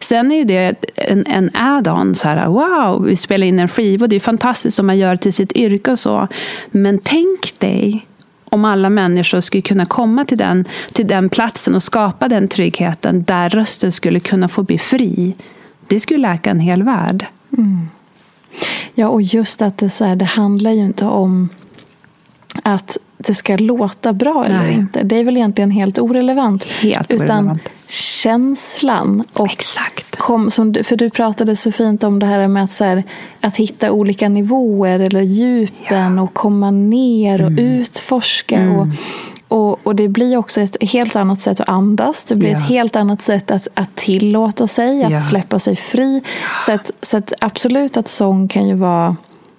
Sen är ju det en, en add-on, så här, wow, vi spelar in en skiva, det är fantastiskt om man gör det till sitt yrke och så. Men tänk dig om alla människor skulle kunna komma till den, till den platsen och skapa den tryggheten där rösten skulle kunna få bli fri. Det skulle läka en hel värld. Mm. Ja, och just att det, så här, det handlar ju inte om att det ska låta bra eller Nej. inte. Det är väl egentligen helt orelevant. Helt utan orelevant. känslan. Och Exakt. Kom, som du, för du pratade så fint om det här med att, här, att hitta olika nivåer eller djupen ja. och komma ner och mm. utforska. Mm. Och, och, och, det blir också ett helt annat sätt att andas. Det blir ja. ett helt annat sätt att, att tillåta sig, att ja. släppa sig fri. Så, att, så att absolut att sång kan ju vara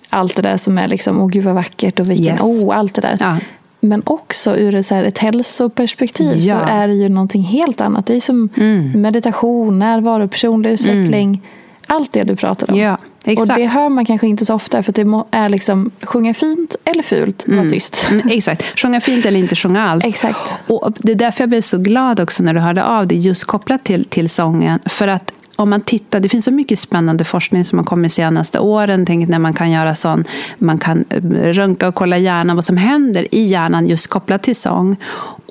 allt det där som är liksom, åh gud vad vackert och vilken, yes. oh, allt det där. Ja. Men också ur ett, så här, ett hälsoperspektiv ja. så är det ju någonting helt annat. Det är som mm. meditation, närvaro, personlig utveckling. Mm. Allt det du pratade om. Ja, exakt. Och det hör man kanske inte så ofta för det är liksom sjunga fint eller fult, mm. var tyst. Mm, exakt, sjunga fint eller inte sjunga alls. Exakt. Och det är därför jag blev så glad också när du hörde av dig just kopplat till, till sången. För att om man tittar, det finns så mycket spännande forskning som har kommit senaste åren. Tänk när man kan göra sån, man kan röntga och kolla hjärnan, vad som händer i hjärnan just kopplat till sång.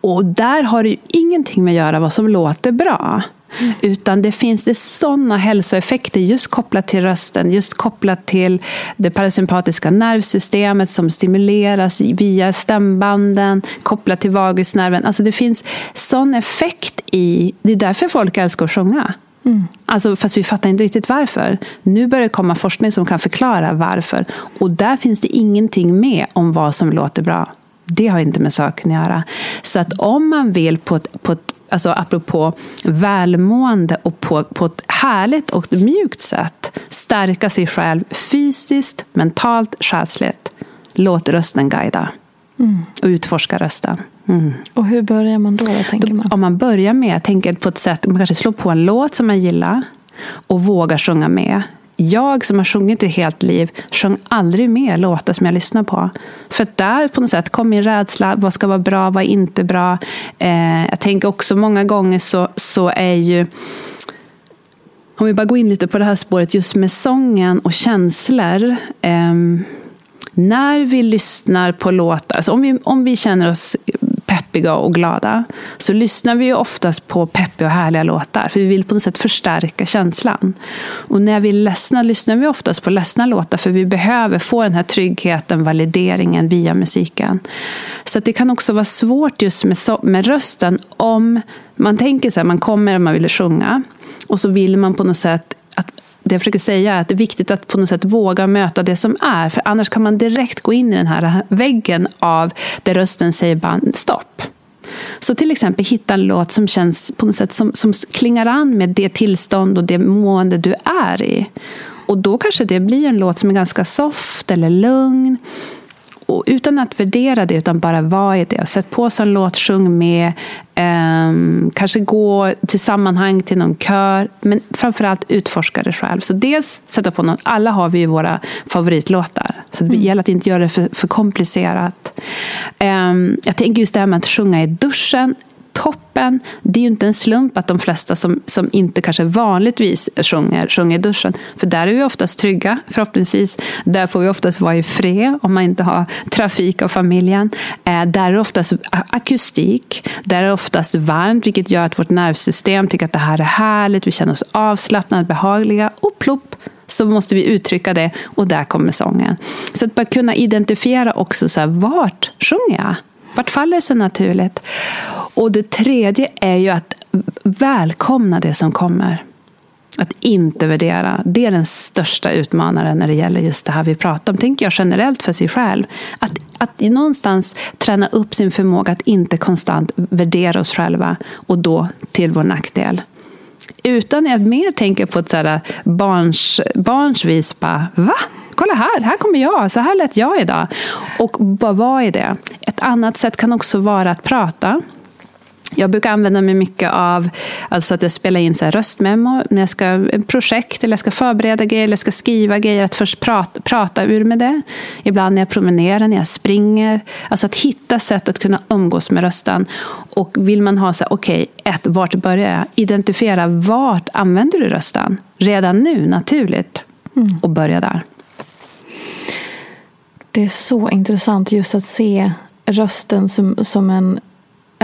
Och där har det ju ingenting med att göra vad som låter bra. Mm. Utan det finns det sådana hälsoeffekter just kopplat till rösten, just kopplat till det parasympatiska nervsystemet som stimuleras via stämbanden, kopplat till vagusnerven. Alltså det finns sån effekt i... Det är därför folk älskar att sjunga. Mm. Alltså, fast vi fattar inte riktigt varför. Nu börjar det komma forskning som kan förklara varför. Och där finns det ingenting med om vad som låter bra. Det har inte med saken att göra. Så att om man vill på ett, på ett alltså apropå välmående och på, på ett härligt och mjukt sätt stärka sig själv fysiskt, mentalt, själsligt. Låt rösten guida. Mm. Och utforska rösten. Mm. Och hur börjar man då? då tänker man? Om man börjar med, tänker på ett sätt, man kanske slår på en låt som man gillar och vågar sjunga med jag som har sjungit ett helt liv sjöng aldrig med låtar som jag lyssnar på. För där på något sätt kom min rädsla. Vad ska vara bra? Vad är inte bra? Eh, jag tänker också många gånger så, så är ju om vi bara går in lite på det här spåret just med sången och känslor. Eh, när vi lyssnar på låtar, alltså om, vi, om vi känner oss peppiga och glada så lyssnar vi ju oftast på peppiga och härliga låtar för vi vill på något sätt förstärka känslan. Och när vi är ledsna lyssnar vi oftast på ledsna låtar för vi behöver få den här tryggheten, valideringen via musiken. Så det kan också vara svårt just med, med rösten om man tänker så här, man kommer och man vill sjunga och så vill man på något sätt det jag försöker säga är att det är viktigt att på något sätt våga möta det som är. För annars kan man direkt gå in i den här väggen av där rösten säger bara stopp. Så till exempel hitta en låt som känns på något sätt som, som klingar an med det tillstånd och det mående du är i. Och då kanske det blir en låt som är ganska soft eller lugn. Och utan att värdera det, utan bara vara i det. Sätt på sig en låt, sjung med. Eh, kanske gå till sammanhang till någon kör. Men framförallt utforska det själv. Så dels sätta på någon. Alla har vi ju våra favoritlåtar. Så det mm. gäller att inte göra det för, för komplicerat. Eh, jag tänker just det här med att sjunga i duschen toppen. Det är ju inte en slump att de flesta som, som inte kanske vanligtvis sjunger, sjunger i duschen. För där är vi oftast trygga, förhoppningsvis. Där får vi oftast vara i fred om man inte har trafik av familjen. Eh, där är det oftast akustik. Där är det oftast varmt, vilket gör att vårt nervsystem tycker att det här är härligt. Vi känner oss avslappnade, behagliga. Och plopp, så måste vi uttrycka det och där kommer sången. Så att bara kunna identifiera också så här, vart sjunger jag? Vart faller det sig naturligt? Och det tredje är ju att välkomna det som kommer. Att inte värdera. Det är den största utmanaren när det gäller just det här vi pratar om. Tänker jag generellt för sig själv. Att, att någonstans träna upp sin förmåga att inte konstant värdera oss själva. Och då till vår nackdel. Utan att mer tänka på ett så barns, barns vis. Bara, Va? kolla här, här kommer jag, så här lät jag idag. Och vad vara i det? Ett annat sätt kan också vara att prata. Jag brukar använda mig mycket av alltså att jag spelar in så röstmemo när jag ska ett projekt eller jag ska förbereda grejer eller jag ska skriva grejer. Att först prata, prata ur med det. Ibland när jag promenerar, när jag springer. Alltså att hitta sätt att kunna umgås med rösten. Och vill man ha så här, okej, okay, ett, vart börjar jag? Identifiera vart använder du rösten? Redan nu, naturligt. Mm. Och börja där. Det är så intressant just att se rösten som, som en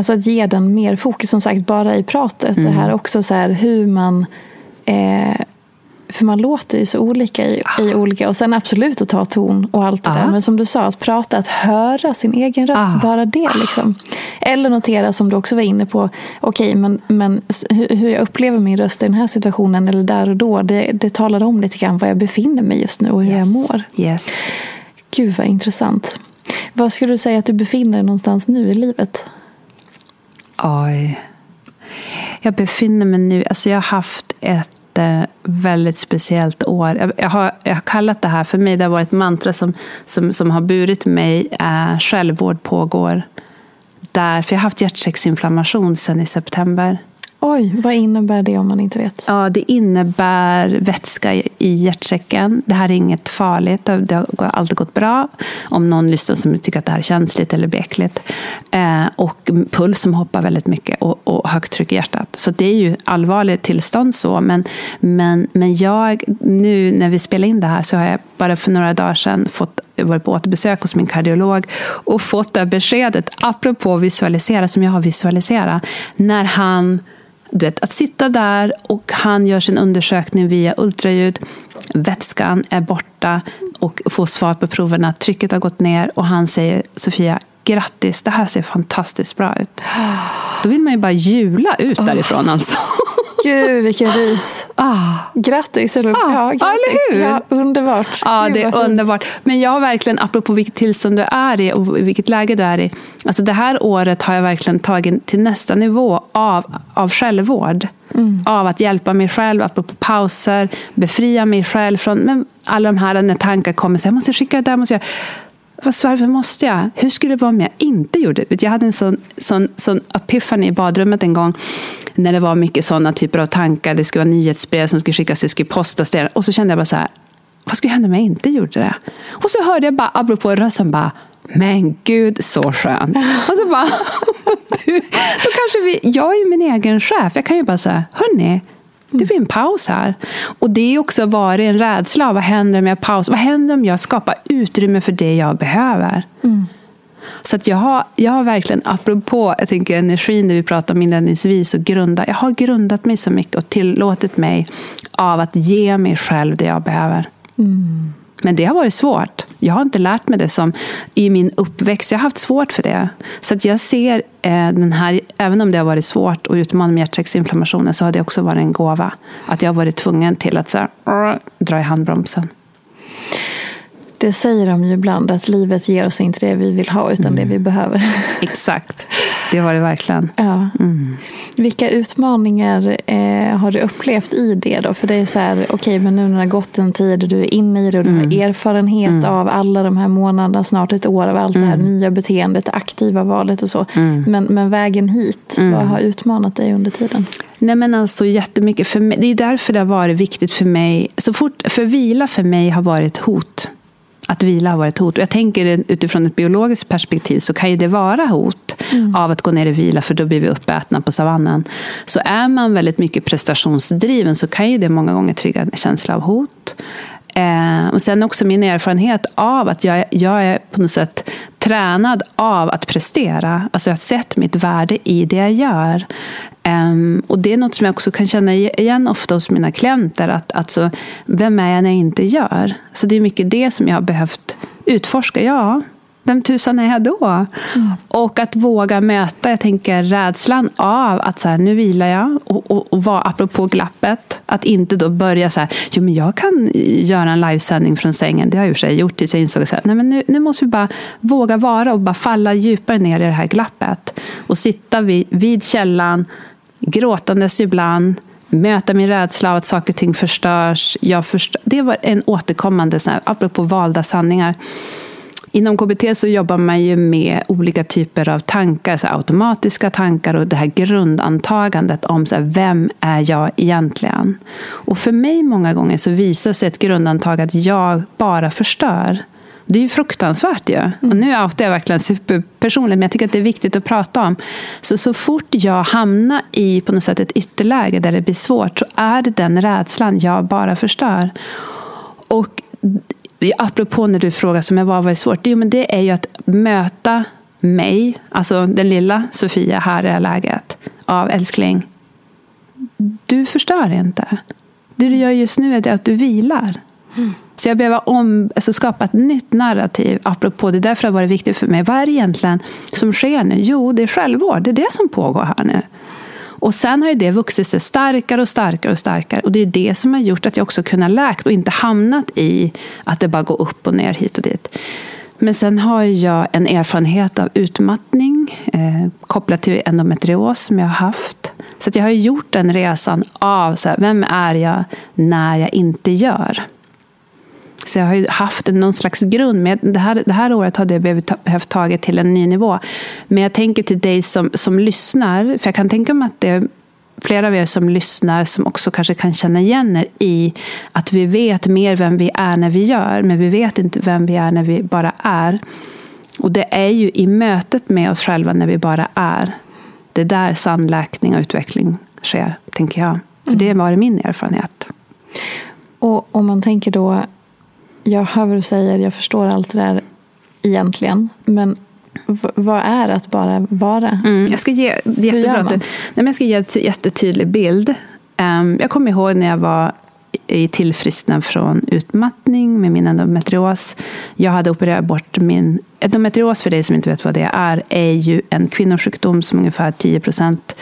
Alltså att ge den mer fokus, som sagt, bara i pratet. Mm. Det här också så här hur man... Eh, för man låter ju så olika i, i, olika... Och sen absolut att ta ton och allt det ah. där. Men som du sa, att prata, att höra sin egen röst. Ah. Bara det liksom. Eller notera, som du också var inne på. Okej, okay, men, men hur jag upplever min röst i den här situationen eller där och då. Det, det talar om lite grann var jag befinner mig just nu och hur yes. jag mår. Yes. Gud vad intressant. Var skulle du säga att du befinner dig någonstans nu i livet? Oj. Jag befinner mig nu... Alltså jag har haft ett eh, väldigt speciellt år. Jag, jag, har, jag har kallat det här, för mig det har varit ett mantra som, som, som har burit mig. Eh, självvård pågår. Där, för jag har haft hjärtsäcksinflammation sedan i september. Oj, vad innebär det om man inte vet? Ja, det innebär vätska i hjärtsäcken. Det här är inget farligt. Det har alltid gått bra. Om någon lyssnar som tycker att det här är känsligt eller blir äckligt. Eh, och puls som hoppar väldigt mycket och, och högt tryck i hjärtat. Så det är ju allvarligt tillstånd så. Men, men, men jag, nu när vi spelar in det här så har jag bara för några dagar sedan fått varit på återbesök hos min kardiolog och fått det beskedet, apropå visualisera, som jag har visualiserat, när han du vet, att sitta där och han gör sin undersökning via ultraljud. Vätskan är borta och får svar på proverna. Trycket har gått ner och han säger Sofia, grattis, det här ser fantastiskt bra ut. Då vill man ju bara jula ut därifrån alltså. Gud, vilken ris. Ah. Grattis. Eller, ah. ja, grattis. eller hur? Ja, underbart. Ja, Gud, det är underbart. Men jag har verkligen, apropå vilket tillstånd du är i och vilket läge du är i. Alltså det här året har jag verkligen tagit till nästa nivå av, av självvård. Mm. Av att hjälpa mig själv, apropå pauser, befria mig själv från men alla de här när tankar kommer. Så jag måste skicka det där, måste jag varför måste jag? Hur skulle det vara om jag inte gjorde det? Jag hade en sån, sån, sån epiphany i badrummet en gång när det var mycket sådana typer av tankar. Det skulle vara nyhetsbrev som skulle skickas, det skulle postas. Det. Och så kände jag bara så här, vad skulle hända om jag inte gjorde det? Och så hörde jag bara, apropå rösten, bara, men gud så skön. Och så bara, då kanske vi, jag är ju min egen chef. Jag kan ju bara säga, hörni, det blir en paus här. Och det är också varit en rädsla. Vad händer om jag pausar? Vad händer om jag skapar utrymme för det jag behöver? Mm. Så att jag, har, jag har verkligen, apropå jag tänker energin det vi pratade om inledningsvis, och grunda, jag har grundat mig så mycket och tillåtit mig av att ge mig själv det jag behöver. Mm. Men det har varit svårt. Jag har inte lärt mig det som i min uppväxt. Jag har haft svårt för det. Så att jag ser eh, den här, även om det har varit svårt och utmana med hjärtsäcksinflammationen så har det också varit en gåva. Att jag har varit tvungen till att så här, dra i handbromsen. Det säger de ju ibland, att livet ger oss inte det vi vill ha, utan mm. det vi behöver. Exakt, det har det verkligen. Ja. Mm. Vilka utmaningar eh, har du upplevt i det då? För det är så här, okej, okay, men nu när det har gått en tid och du är inne i det och du mm. har erfarenhet mm. av alla de här månaderna, snart ett år av allt det här mm. nya beteendet, det aktiva valet och så. Mm. Men, men vägen hit, vad har utmanat dig under tiden? Nej men alltså jättemycket. För mig, det är därför det har varit viktigt för mig. Så fort, för vila för mig har varit hot att vila har varit hot. Och jag tänker utifrån ett biologiskt perspektiv så kan ju det vara hot mm. av att gå ner i vila för då blir vi uppätna på savannen. Så är man väldigt mycket prestationsdriven så kan ju det många gånger trigga en känsla av hot. Eh, och sen också min erfarenhet av att jag, jag är på något sätt tränad av att prestera. Alltså jag har sett mitt värde i det jag gör. Um, och det är något som jag också kan känna igen ofta hos mina klienter. Att, alltså, vem är jag när jag inte gör? Så det är mycket det som jag har behövt utforska. Ja, vem tusan är jag då? Mm. Och att våga möta, jag tänker rädslan av att så här, nu vilar jag och, och, och vara apropå glappet. Att inte då börja så här, jo men jag kan göra en livesändning från sängen. Det har jag i och för sig gjort tills jag insåg att nu, nu måste vi bara våga vara och bara falla djupare ner i det här glappet. Och sitta vid, vid källan, gråtandes ibland, möta min rädsla av att saker och ting förstörs. Jag förstör, det var en återkommande, så här, apropå valda sanningar. Inom KBT så jobbar man ju med olika typer av tankar, så automatiska tankar och det här grundantagandet om så här, vem är jag egentligen? Och för mig många gånger så visar sig ett grundantag att jag bara förstör. Det är ju fruktansvärt ju. Mm. Och nu outar jag verkligen superpersonligt, men jag tycker att det är viktigt att prata om. Så, så fort jag hamnar i på något sätt ett ytterläge där det blir svårt så är det den rädslan jag bara förstör. Och apropå när du frågar som jag var, vad är svårt? Jo, men det är ju att möta mig, alltså den lilla Sofia här i det här läget, av älskling, du förstör inte. Det du gör just nu är att du vilar. Mm. Så jag behöver om, alltså skapa ett nytt narrativ apropå det. Därför har det varit viktigt för mig. Vad är det egentligen som sker nu? Jo, det är självvård. Det är det som pågår här nu. Och sen har ju det vuxit sig starkare och starkare och starkare. Och det är det som har gjort att jag också kunnat läkt och inte hamnat i att det bara går upp och ner hit och dit. Men sen har jag en erfarenhet av utmattning eh, kopplat till endometrios som jag har haft. Så jag har gjort den resan av så här, vem är jag när jag inte gör. Så jag har haft någon slags grund. Men det, här, det här året hade jag behövt, behövt ta till en ny nivå. Men jag tänker till dig som, som lyssnar. För jag kan tänka mig att det flera av er som lyssnar som också kanske kan känna igen er i att vi vet mer vem vi är när vi gör, men vi vet inte vem vi är när vi bara är. Och det är ju i mötet med oss själva när vi bara är. Det är där sann läkning och utveckling sker, tänker jag. För det var min erfarenhet. Och om man tänker då, jag hör vad du säger, jag förstår allt det där egentligen. Men vad är att bara vara? Mm, jag ska ge, jättebra, nej, men jag ska ge en jättetydlig bild. Um, jag kommer ihåg när jag var i tillfrisknad från utmattning med min endometrios. Jag hade opererat bort min... Endometrios, för dig som inte vet vad det är, är ju en kvinnosjukdom som ungefär 10 procent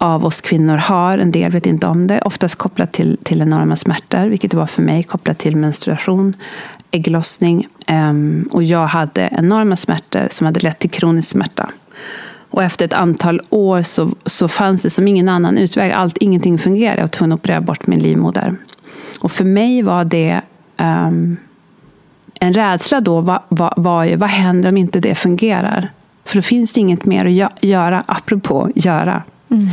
av oss kvinnor har. En del vet inte om det. Oftast kopplat till, till enorma smärtor, vilket det var för mig, kopplat till menstruation, ägglossning. Um, och jag hade enorma smärtor som hade lett till kronisk smärta. Och efter ett antal år så, så fanns det som ingen annan utväg. Allt, ingenting fungerade. Jag var tvungen att operera bort min livmoder. Och för mig var det um, en rädsla då var, var, var ju, vad händer om inte det fungerar? För då finns det inget mer att göra, apropå göra. Mm.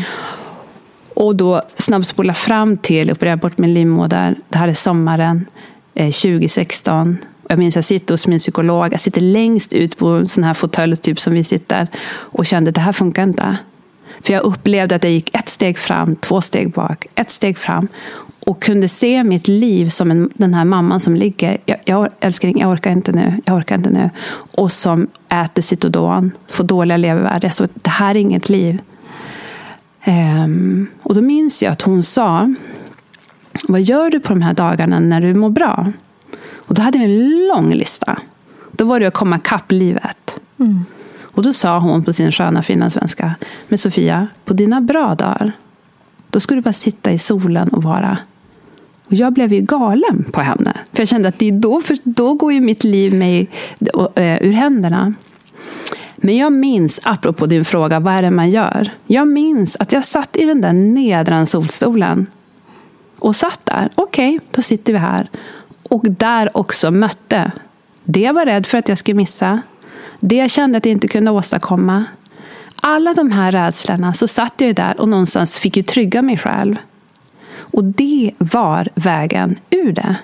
Och då snabbspola fram till, operera bort min livmoder. Det här är sommaren eh, 2016. Jag minns att jag sitter hos min psykolog. Jag sitter längst ut på en sån här fåtölj typ som vi sitter. Och kände att det här funkar inte. För jag upplevde att jag gick ett steg fram, två steg bak, ett steg fram. Och kunde se mitt liv som en, den här mamman som ligger. Jag, jag, älskling, jag orkar inte nu. Jag orkar inte nu. Och som äter Citodon, får dåliga levervärden. Så det här är inget liv. Um, och då minns jag att hon sa Vad gör du på de här dagarna när du mår bra? Och då hade jag en lång lista. Då var det att komma kapp livet. Mm. Och då sa hon på sin sköna fina svenska. Men Sofia, på dina bra dagar, då ska du bara sitta i solen och vara. Och jag blev ju galen på henne. För jag kände att det är då, för då går ju mitt liv mig eh, ur händerna. Men jag minns, apropå din fråga, vad är det man gör? Jag minns att jag satt i den där nedran solstolen. Och satt där. Okej, okay, då sitter vi här. Och där också mötte det jag var rädd för att jag skulle missa. Det jag kände att jag inte kunde åstadkomma. Alla de här rädslorna så satt jag där och någonstans fick ju trygga mig själv. Och det var vägen ur det.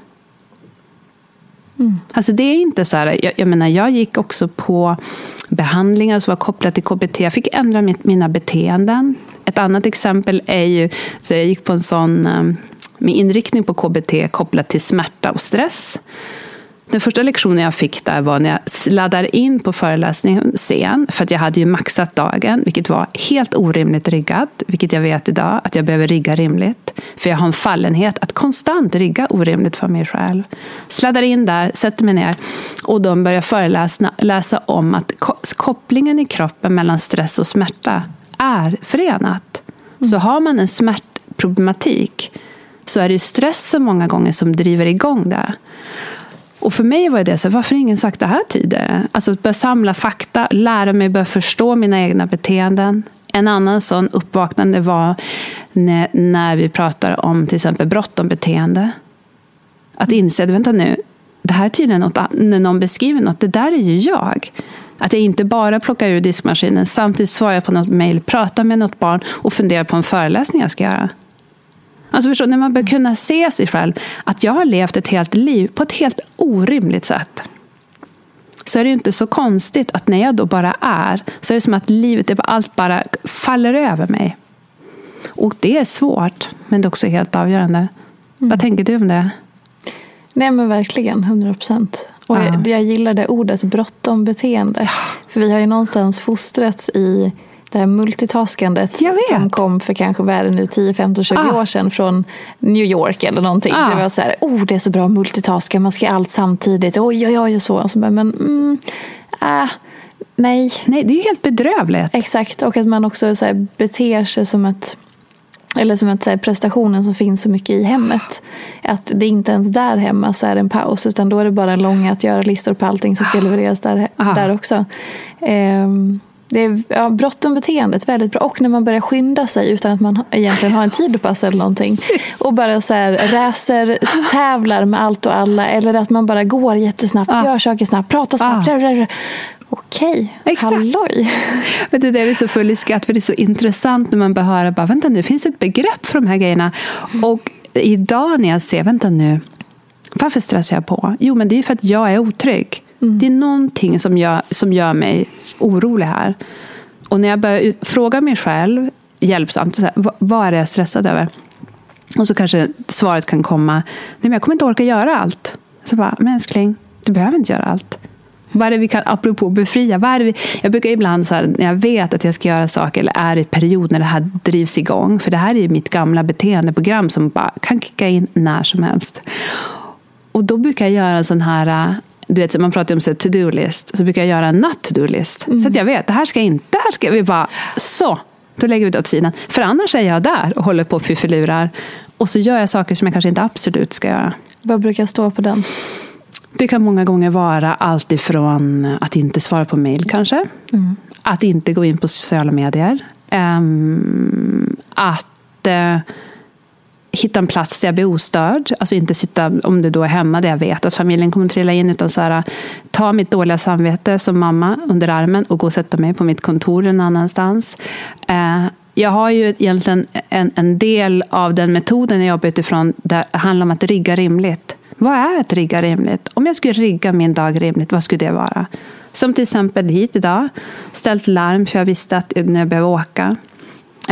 Mm. Alltså det är inte så här, jag, jag, menar, jag gick också på behandlingar som var kopplade till KBT. Jag fick ändra mitt, mina beteenden. Ett annat exempel är ju, så jag gick på en sån eh, med inriktning på KBT kopplat till smärta och stress. Den första lektionen jag fick där var när jag sladdade in på föreläsningen sen, för att jag hade ju maxat dagen, vilket var helt orimligt riggat, vilket jag vet idag att jag behöver rigga rimligt. För jag har en fallenhet att konstant rigga orimligt för mig själv. Sladdar in där, sätter mig ner och de börjar föreläsa läsa om att kopplingen i kroppen mellan stress och smärta är förenat. Så har man en smärtproblematik så är det stressen många gånger som driver igång det. Och för mig var det så varför har ingen sagt det här tidigare? Alltså att börja samla fakta, lära mig börja förstå mina egna beteenden. En annan sån uppvaknande var när, när vi pratar om till exempel bråttom beteende. Att inse, vänta nu, det här är tydligen något, när någon beskriver något, det där är ju jag. Att jag inte bara plockar ur diskmaskinen, samtidigt svarar jag på något mejl, pratar med något barn och funderar på en föreläsning jag ska göra. Alltså förstå, när man börjar kunna se sig själv att jag har levt ett helt liv på ett helt orimligt sätt. Så är det inte så konstigt att när jag då bara är, så är det som att livet, det allt bara faller över mig. Och det är svårt, men det är också helt avgörande. Mm. Vad tänker du om det? Nej men verkligen, hundra procent. Och ja. jag, jag gillar det ordet bråttom beteende. För vi har ju någonstans fostrats i det här multitaskandet som kom för kanske världen nu 10, 15, 20 ah. år sedan från New York eller någonting. Ah. Det var så här, oh det är så bra multitaska, man ska göra allt samtidigt, oj oj oj och så. så men mm, äh, nej. Nej, det är ju helt bedrövligt. Exakt, och att man också så här, beter sig som ett eller som att säga, prestationen som finns så mycket i hemmet. Att det inte ens där hemma så är det en paus utan då är det bara en lång att göra listor på allting som ska levereras där, där också. Um, det är ja, bråttom beteendet, väldigt bra. Och när man börjar skynda sig utan att man egentligen har en tid att passa eller någonting. Och bara så här racer, tävlar med allt och alla. Eller att man bara går jättesnabbt, ah. gör saker snabbt, pratar snabbt. Ah. Okej, Exakt. halloj. Men det där är så full i skratt, för det är så intressant när man bör höra, bara, vänta nu, det finns ett begrepp för de här grejerna. Och idag när jag ser, vänta nu, varför stressar jag på? Jo, men det är för att jag är otrygg. Mm. Det är någonting som gör, som gör mig orolig här. Och när jag börjar fråga mig själv, hjälpsamt, så här, vad, vad är det jag är stressad över? Och så kanske svaret kan komma, nej men jag kommer inte orka göra allt. Så bara, men älskling, du behöver inte göra allt. Vad är det vi kan, apropå befria, vad är det vi, jag brukar ibland, så här, när jag vet att jag ska göra saker, eller är i period när det här drivs igång, för det här är ju mitt gamla beteendeprogram som bara kan kicka in när som helst. Och då brukar jag göra en sån här, du vet, man pratar om så to-do-list, så brukar jag göra en not to-do-list. Så att jag vet, det här ska jag inte, det här ska vi bara, så, då lägger vi det åt sidan. För annars är jag där och håller på och fiffilurar. Och så gör jag saker som jag kanske inte absolut ska göra. Vad brukar stå på den? Det kan många gånger vara allt ifrån att inte svara på mejl kanske. Att inte gå in på sociala medier. Ehm, att eh, hitta en plats där jag blir ostörd. Alltså inte sitta, om det då är hemma där jag vet att familjen kommer trilla in. Utan så här, ta mitt dåliga samvete som mamma under armen och gå och sätta mig på mitt kontor någon annanstans. Eh, jag har ju egentligen en, en del av den metoden jag jobbar utifrån. Det handlar om att rigga rimligt. Vad är att rigga rimligt? Om jag skulle rigga min dag rimligt, vad skulle det vara? Som till exempel hit idag. Ställt larm för jag visste att när jag behöver åka.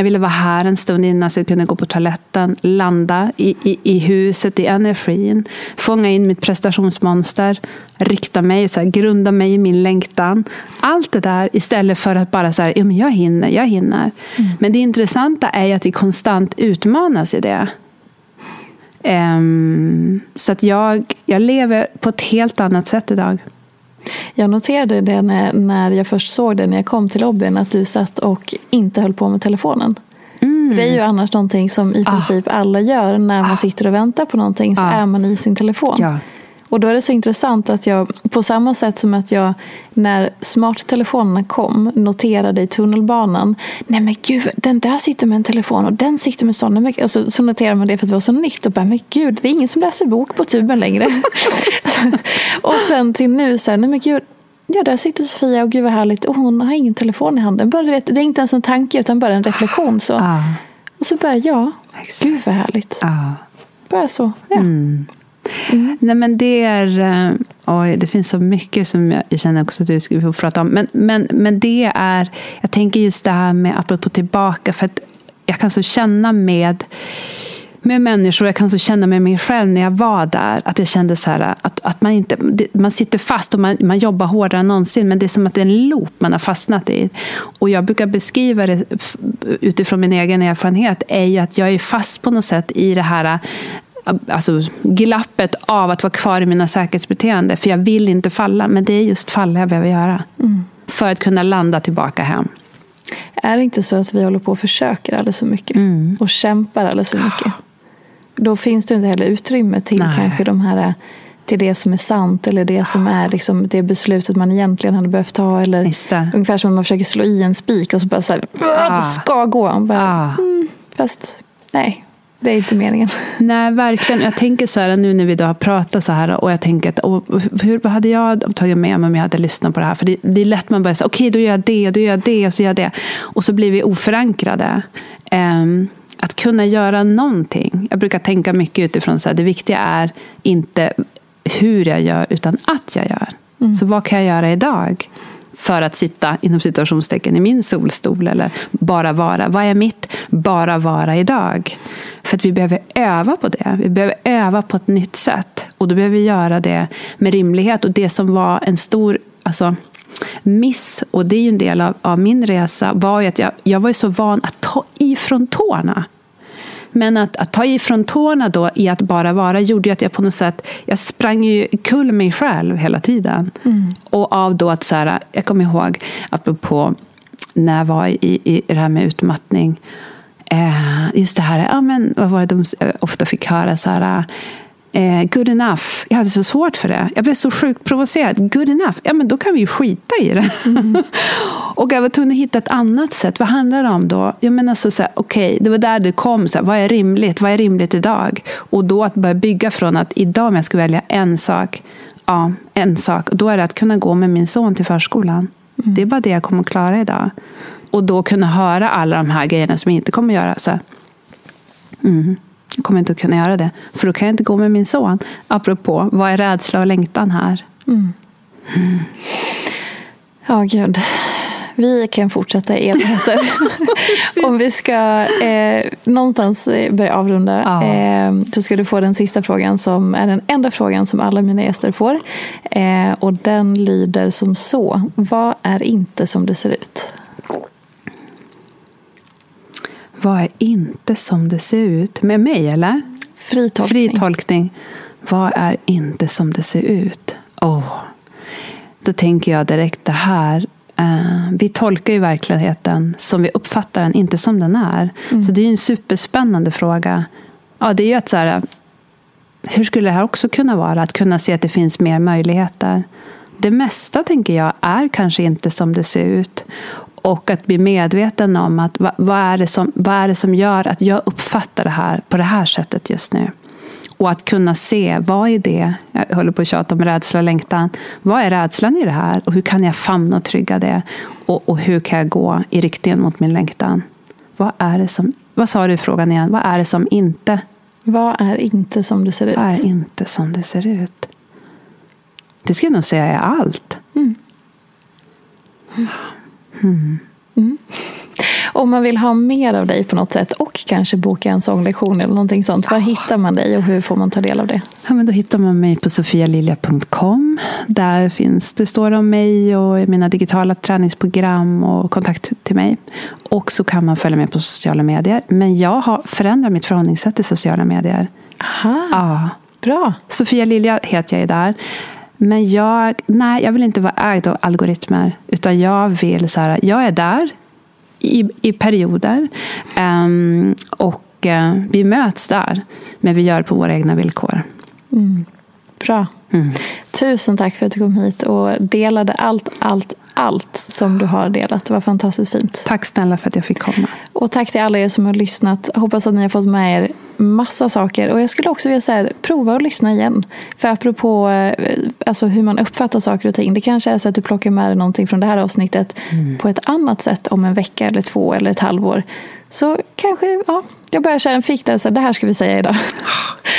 Jag ville vara här en stund innan så jag kunde gå på toaletten. Landa i, i, i huset, i energin. Fånga in mitt prestationsmonster. Rikta mig, så här, grunda mig i min längtan. Allt det där istället för att bara säga ja, men jag hinner, jag hinner. Men det intressanta är att vi konstant utmanas i det. Ehm, så att jag, jag lever på ett helt annat sätt idag. Jag noterade det när, när jag först såg det när jag kom till lobbyn att du satt och inte höll på med telefonen. För det är ju annars någonting som i princip alla gör när man sitter och väntar på någonting så Ah. är man i sin telefon. Ja. Och då är det så intressant att jag, på samma sätt som att jag när smarttelefonerna kom noterade i tunnelbanan, nej men gud, den där sitter med en telefon och den sitter med men- Alltså, så noterar man det för att det var så nytt och bara, men gud, det är ingen som läser bok på tuben längre. och sen till nu så här, nej men gud, ja där sitter Sofia och gud vad härligt och hon har ingen telefon i handen. Bara, du vet, det är inte ens en tanke utan bara en reflektion. Så. Ah, Och så bara, ja, Exakt. gud vad härligt. ah. Bara så. Ja. Mm. Nej, men det är... Eh, oj, det finns så mycket som jag, känner också att du skulle få prata om. Men, men, men det är... Jag tänker just det här med, apropå tillbaka, för att jag kan så känna med med människor, jag kan så känna med mig själv när jag var där, att jag kände så här, att, att man inte, man sitter fast och man, man jobbar hårdare än någonsin, men det är som att det är en loop man har fastnat i. Och jag brukar beskriva det utifrån min egen erfarenhet, är ju att jag är fast på något sätt i det här alltså, glappet av att vara kvar i mina säkerhetsbeteenden. För jag vill inte falla, men det är just falla jag behöver göra. För att kunna landa tillbaka hem. Är det inte så att vi håller på och försöker alldeles för mycket? Mm. Och kämpar alldeles för mycket? Då finns det inte heller utrymme till Nej. kanske de här till det som är sant eller det som är liksom det beslutet man egentligen hade behövt ta. Eller ungefär som om man försöker slå i en spik och så bara så här, Ah. det ska gå. Bara, Ah. mm, fast nej, det är inte meningen. Nej, verkligen. Jag tänker så här nu när vi då har pratat så här och jag tänker att och hur, vad hade jag tagit med mig om jag hade lyssnat på det här? För det, det är lätt man börjar säga okej, då gör jag det och då gör jag det och så gör jag det. Och så blir vi oförankrade. Ehm, att kunna göra någonting. Jag brukar tänka mycket utifrån så här, det viktiga är inte hur jag gör utan att jag gör. Så vad kan jag göra idag? För att sitta inom situationstecken i min solstol eller bara vara. Vad är mitt bara vara idag? För att vi behöver öva på det. Vi behöver öva på ett nytt sätt. Och då behöver vi göra det med rimlighet. Och det som var en stor alltså, miss, och det är ju en del av, av min resa, var ju att jag, jag var ju så van att ta ifrån tårna. Men att, att ta ifrån tårna då i att bara vara gjorde ju att jag på något sätt jag sprang ju kull mig själv hela tiden. Och av då att så här, jag kommer ihåg apropå när jag var i, i det här med utmattning. Eh, just det här, ja, men, vad var det de eh, ofta fick höra? Så här, eh, good enough. Jag hade så svårt för det. Jag blev så sjukt provocerad. Good enough. Ja, men då kan vi ju skita i det. och jag var tvungen att hitta ett annat sätt. Vad handlar det om då? Jag menar så, så här, okej, det var där det kom. Så här, vad är rimligt? Vad är rimligt idag? Och då att börja bygga från att idag om jag ska välja en sak. Ja, en sak. Då är det att kunna gå med min son till förskolan. Det är bara det jag kommer att klara idag. Och då kunna höra alla de här grejerna som jag inte kommer att göra. Så, mm, jag kommer inte att kunna göra det. För då kan jag inte gå med min son. Apropå, vad är rädsla och längtan här? Mm. Mm. Ja, gud. Vi kan fortsätta i evigheter. Om vi ska eh, någonstans eh, börja avrunda ja. eh, så ska du få den sista frågan som är den enda frågan som alla mina gäster får. Eh, och den lyder som så. Vad är inte som det ser ut? Vad är inte som det ser ut? Med mig eller? Fri tolkning. Fri tolkning. Vad är inte som det ser ut? Oh. Då tänker jag direkt det här Uh, vi tolkar ju verkligheten som vi uppfattar den, inte som den är. Mm. Så det är ju en superspännande fråga. Ja, det är ju att så här, hur skulle det här också kunna vara? Att kunna se att det finns mer möjligheter. Det mesta, tänker jag, är kanske inte som det ser ut. Och att bli medveten om att vad, vad, är det som, vad är det som gör att jag uppfattar det här på det här sättet just nu. Och att kunna se, vad är det? Jag håller på att tjata om rädsla och längtan. Vad är rädslan i det här? Och hur kan jag famna och trygga det? Och, och hur kan jag gå i riktningen mot min längtan? Vad är det som, vad sa du i frågan igen? Vad är det som inte? Vad är inte som det ser ut? Vad är inte som det ser ut? Det skulle jag nog säga är allt. Mm. Mm. Mm. Om man vill ha mer av dig på något sätt och kanske boka en sånglektion eller någonting sånt. Var hittar man dig och hur får man ta del av det? Ja, men då hittar man mig på sofialilja.com. Där finns det står om mig och mina digitala träningsprogram och kontakt till mig. Och så kan man följa mig på sociala medier. Men jag har förändrat mitt förhållningssätt till sociala medier. Aha, ja. bra. Sofia Lilja heter jag där. Men jag, nej, jag vill inte vara ägd av algoritmer. Utan jag vill så här, jag är där i, i perioder. Um, och uh, vi möts där. Men vi gör det på våra egna villkor. Mm. Bra. Mm. Tusen tack för att du kom hit och delade allt, allt, allt som du har delat. Det var fantastiskt fint. Tack snälla för att jag fick komma. Och tack till alla er som har lyssnat. Hoppas att ni har fått med er massa saker. Och jag skulle också vilja säga, prova att lyssna igen. För apropå eh, alltså hur man uppfattar saker och ting. Det kanske är så att du plockar med dig någonting från det här avsnittet mm. på ett annat sätt om en vecka eller två eller ett halvår. Så kanske, ja, jag börjar känna en fick där, så det här ska vi säga idag.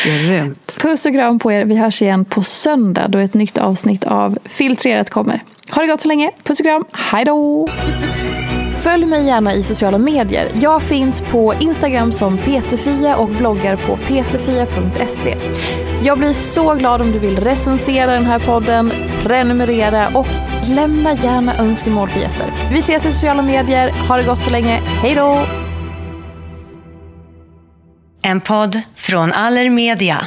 Grymt. Puss och kram på er. Vi hörs igen på söndag då ett nytt avsnitt av Filtrerat kommer. Ha det gott så länge. Puss och kram. Hej då! Följ mig gärna i sociala medier. Jag finns på Instagram som peterfia och bloggar på peterfia.se. Jag blir så glad om du vill recensera den här podden, prenumerera och lämna gärna önskemål på gäster. Vi ses i sociala medier. Ha det gott så länge. Hej då! En podd från Allermedia.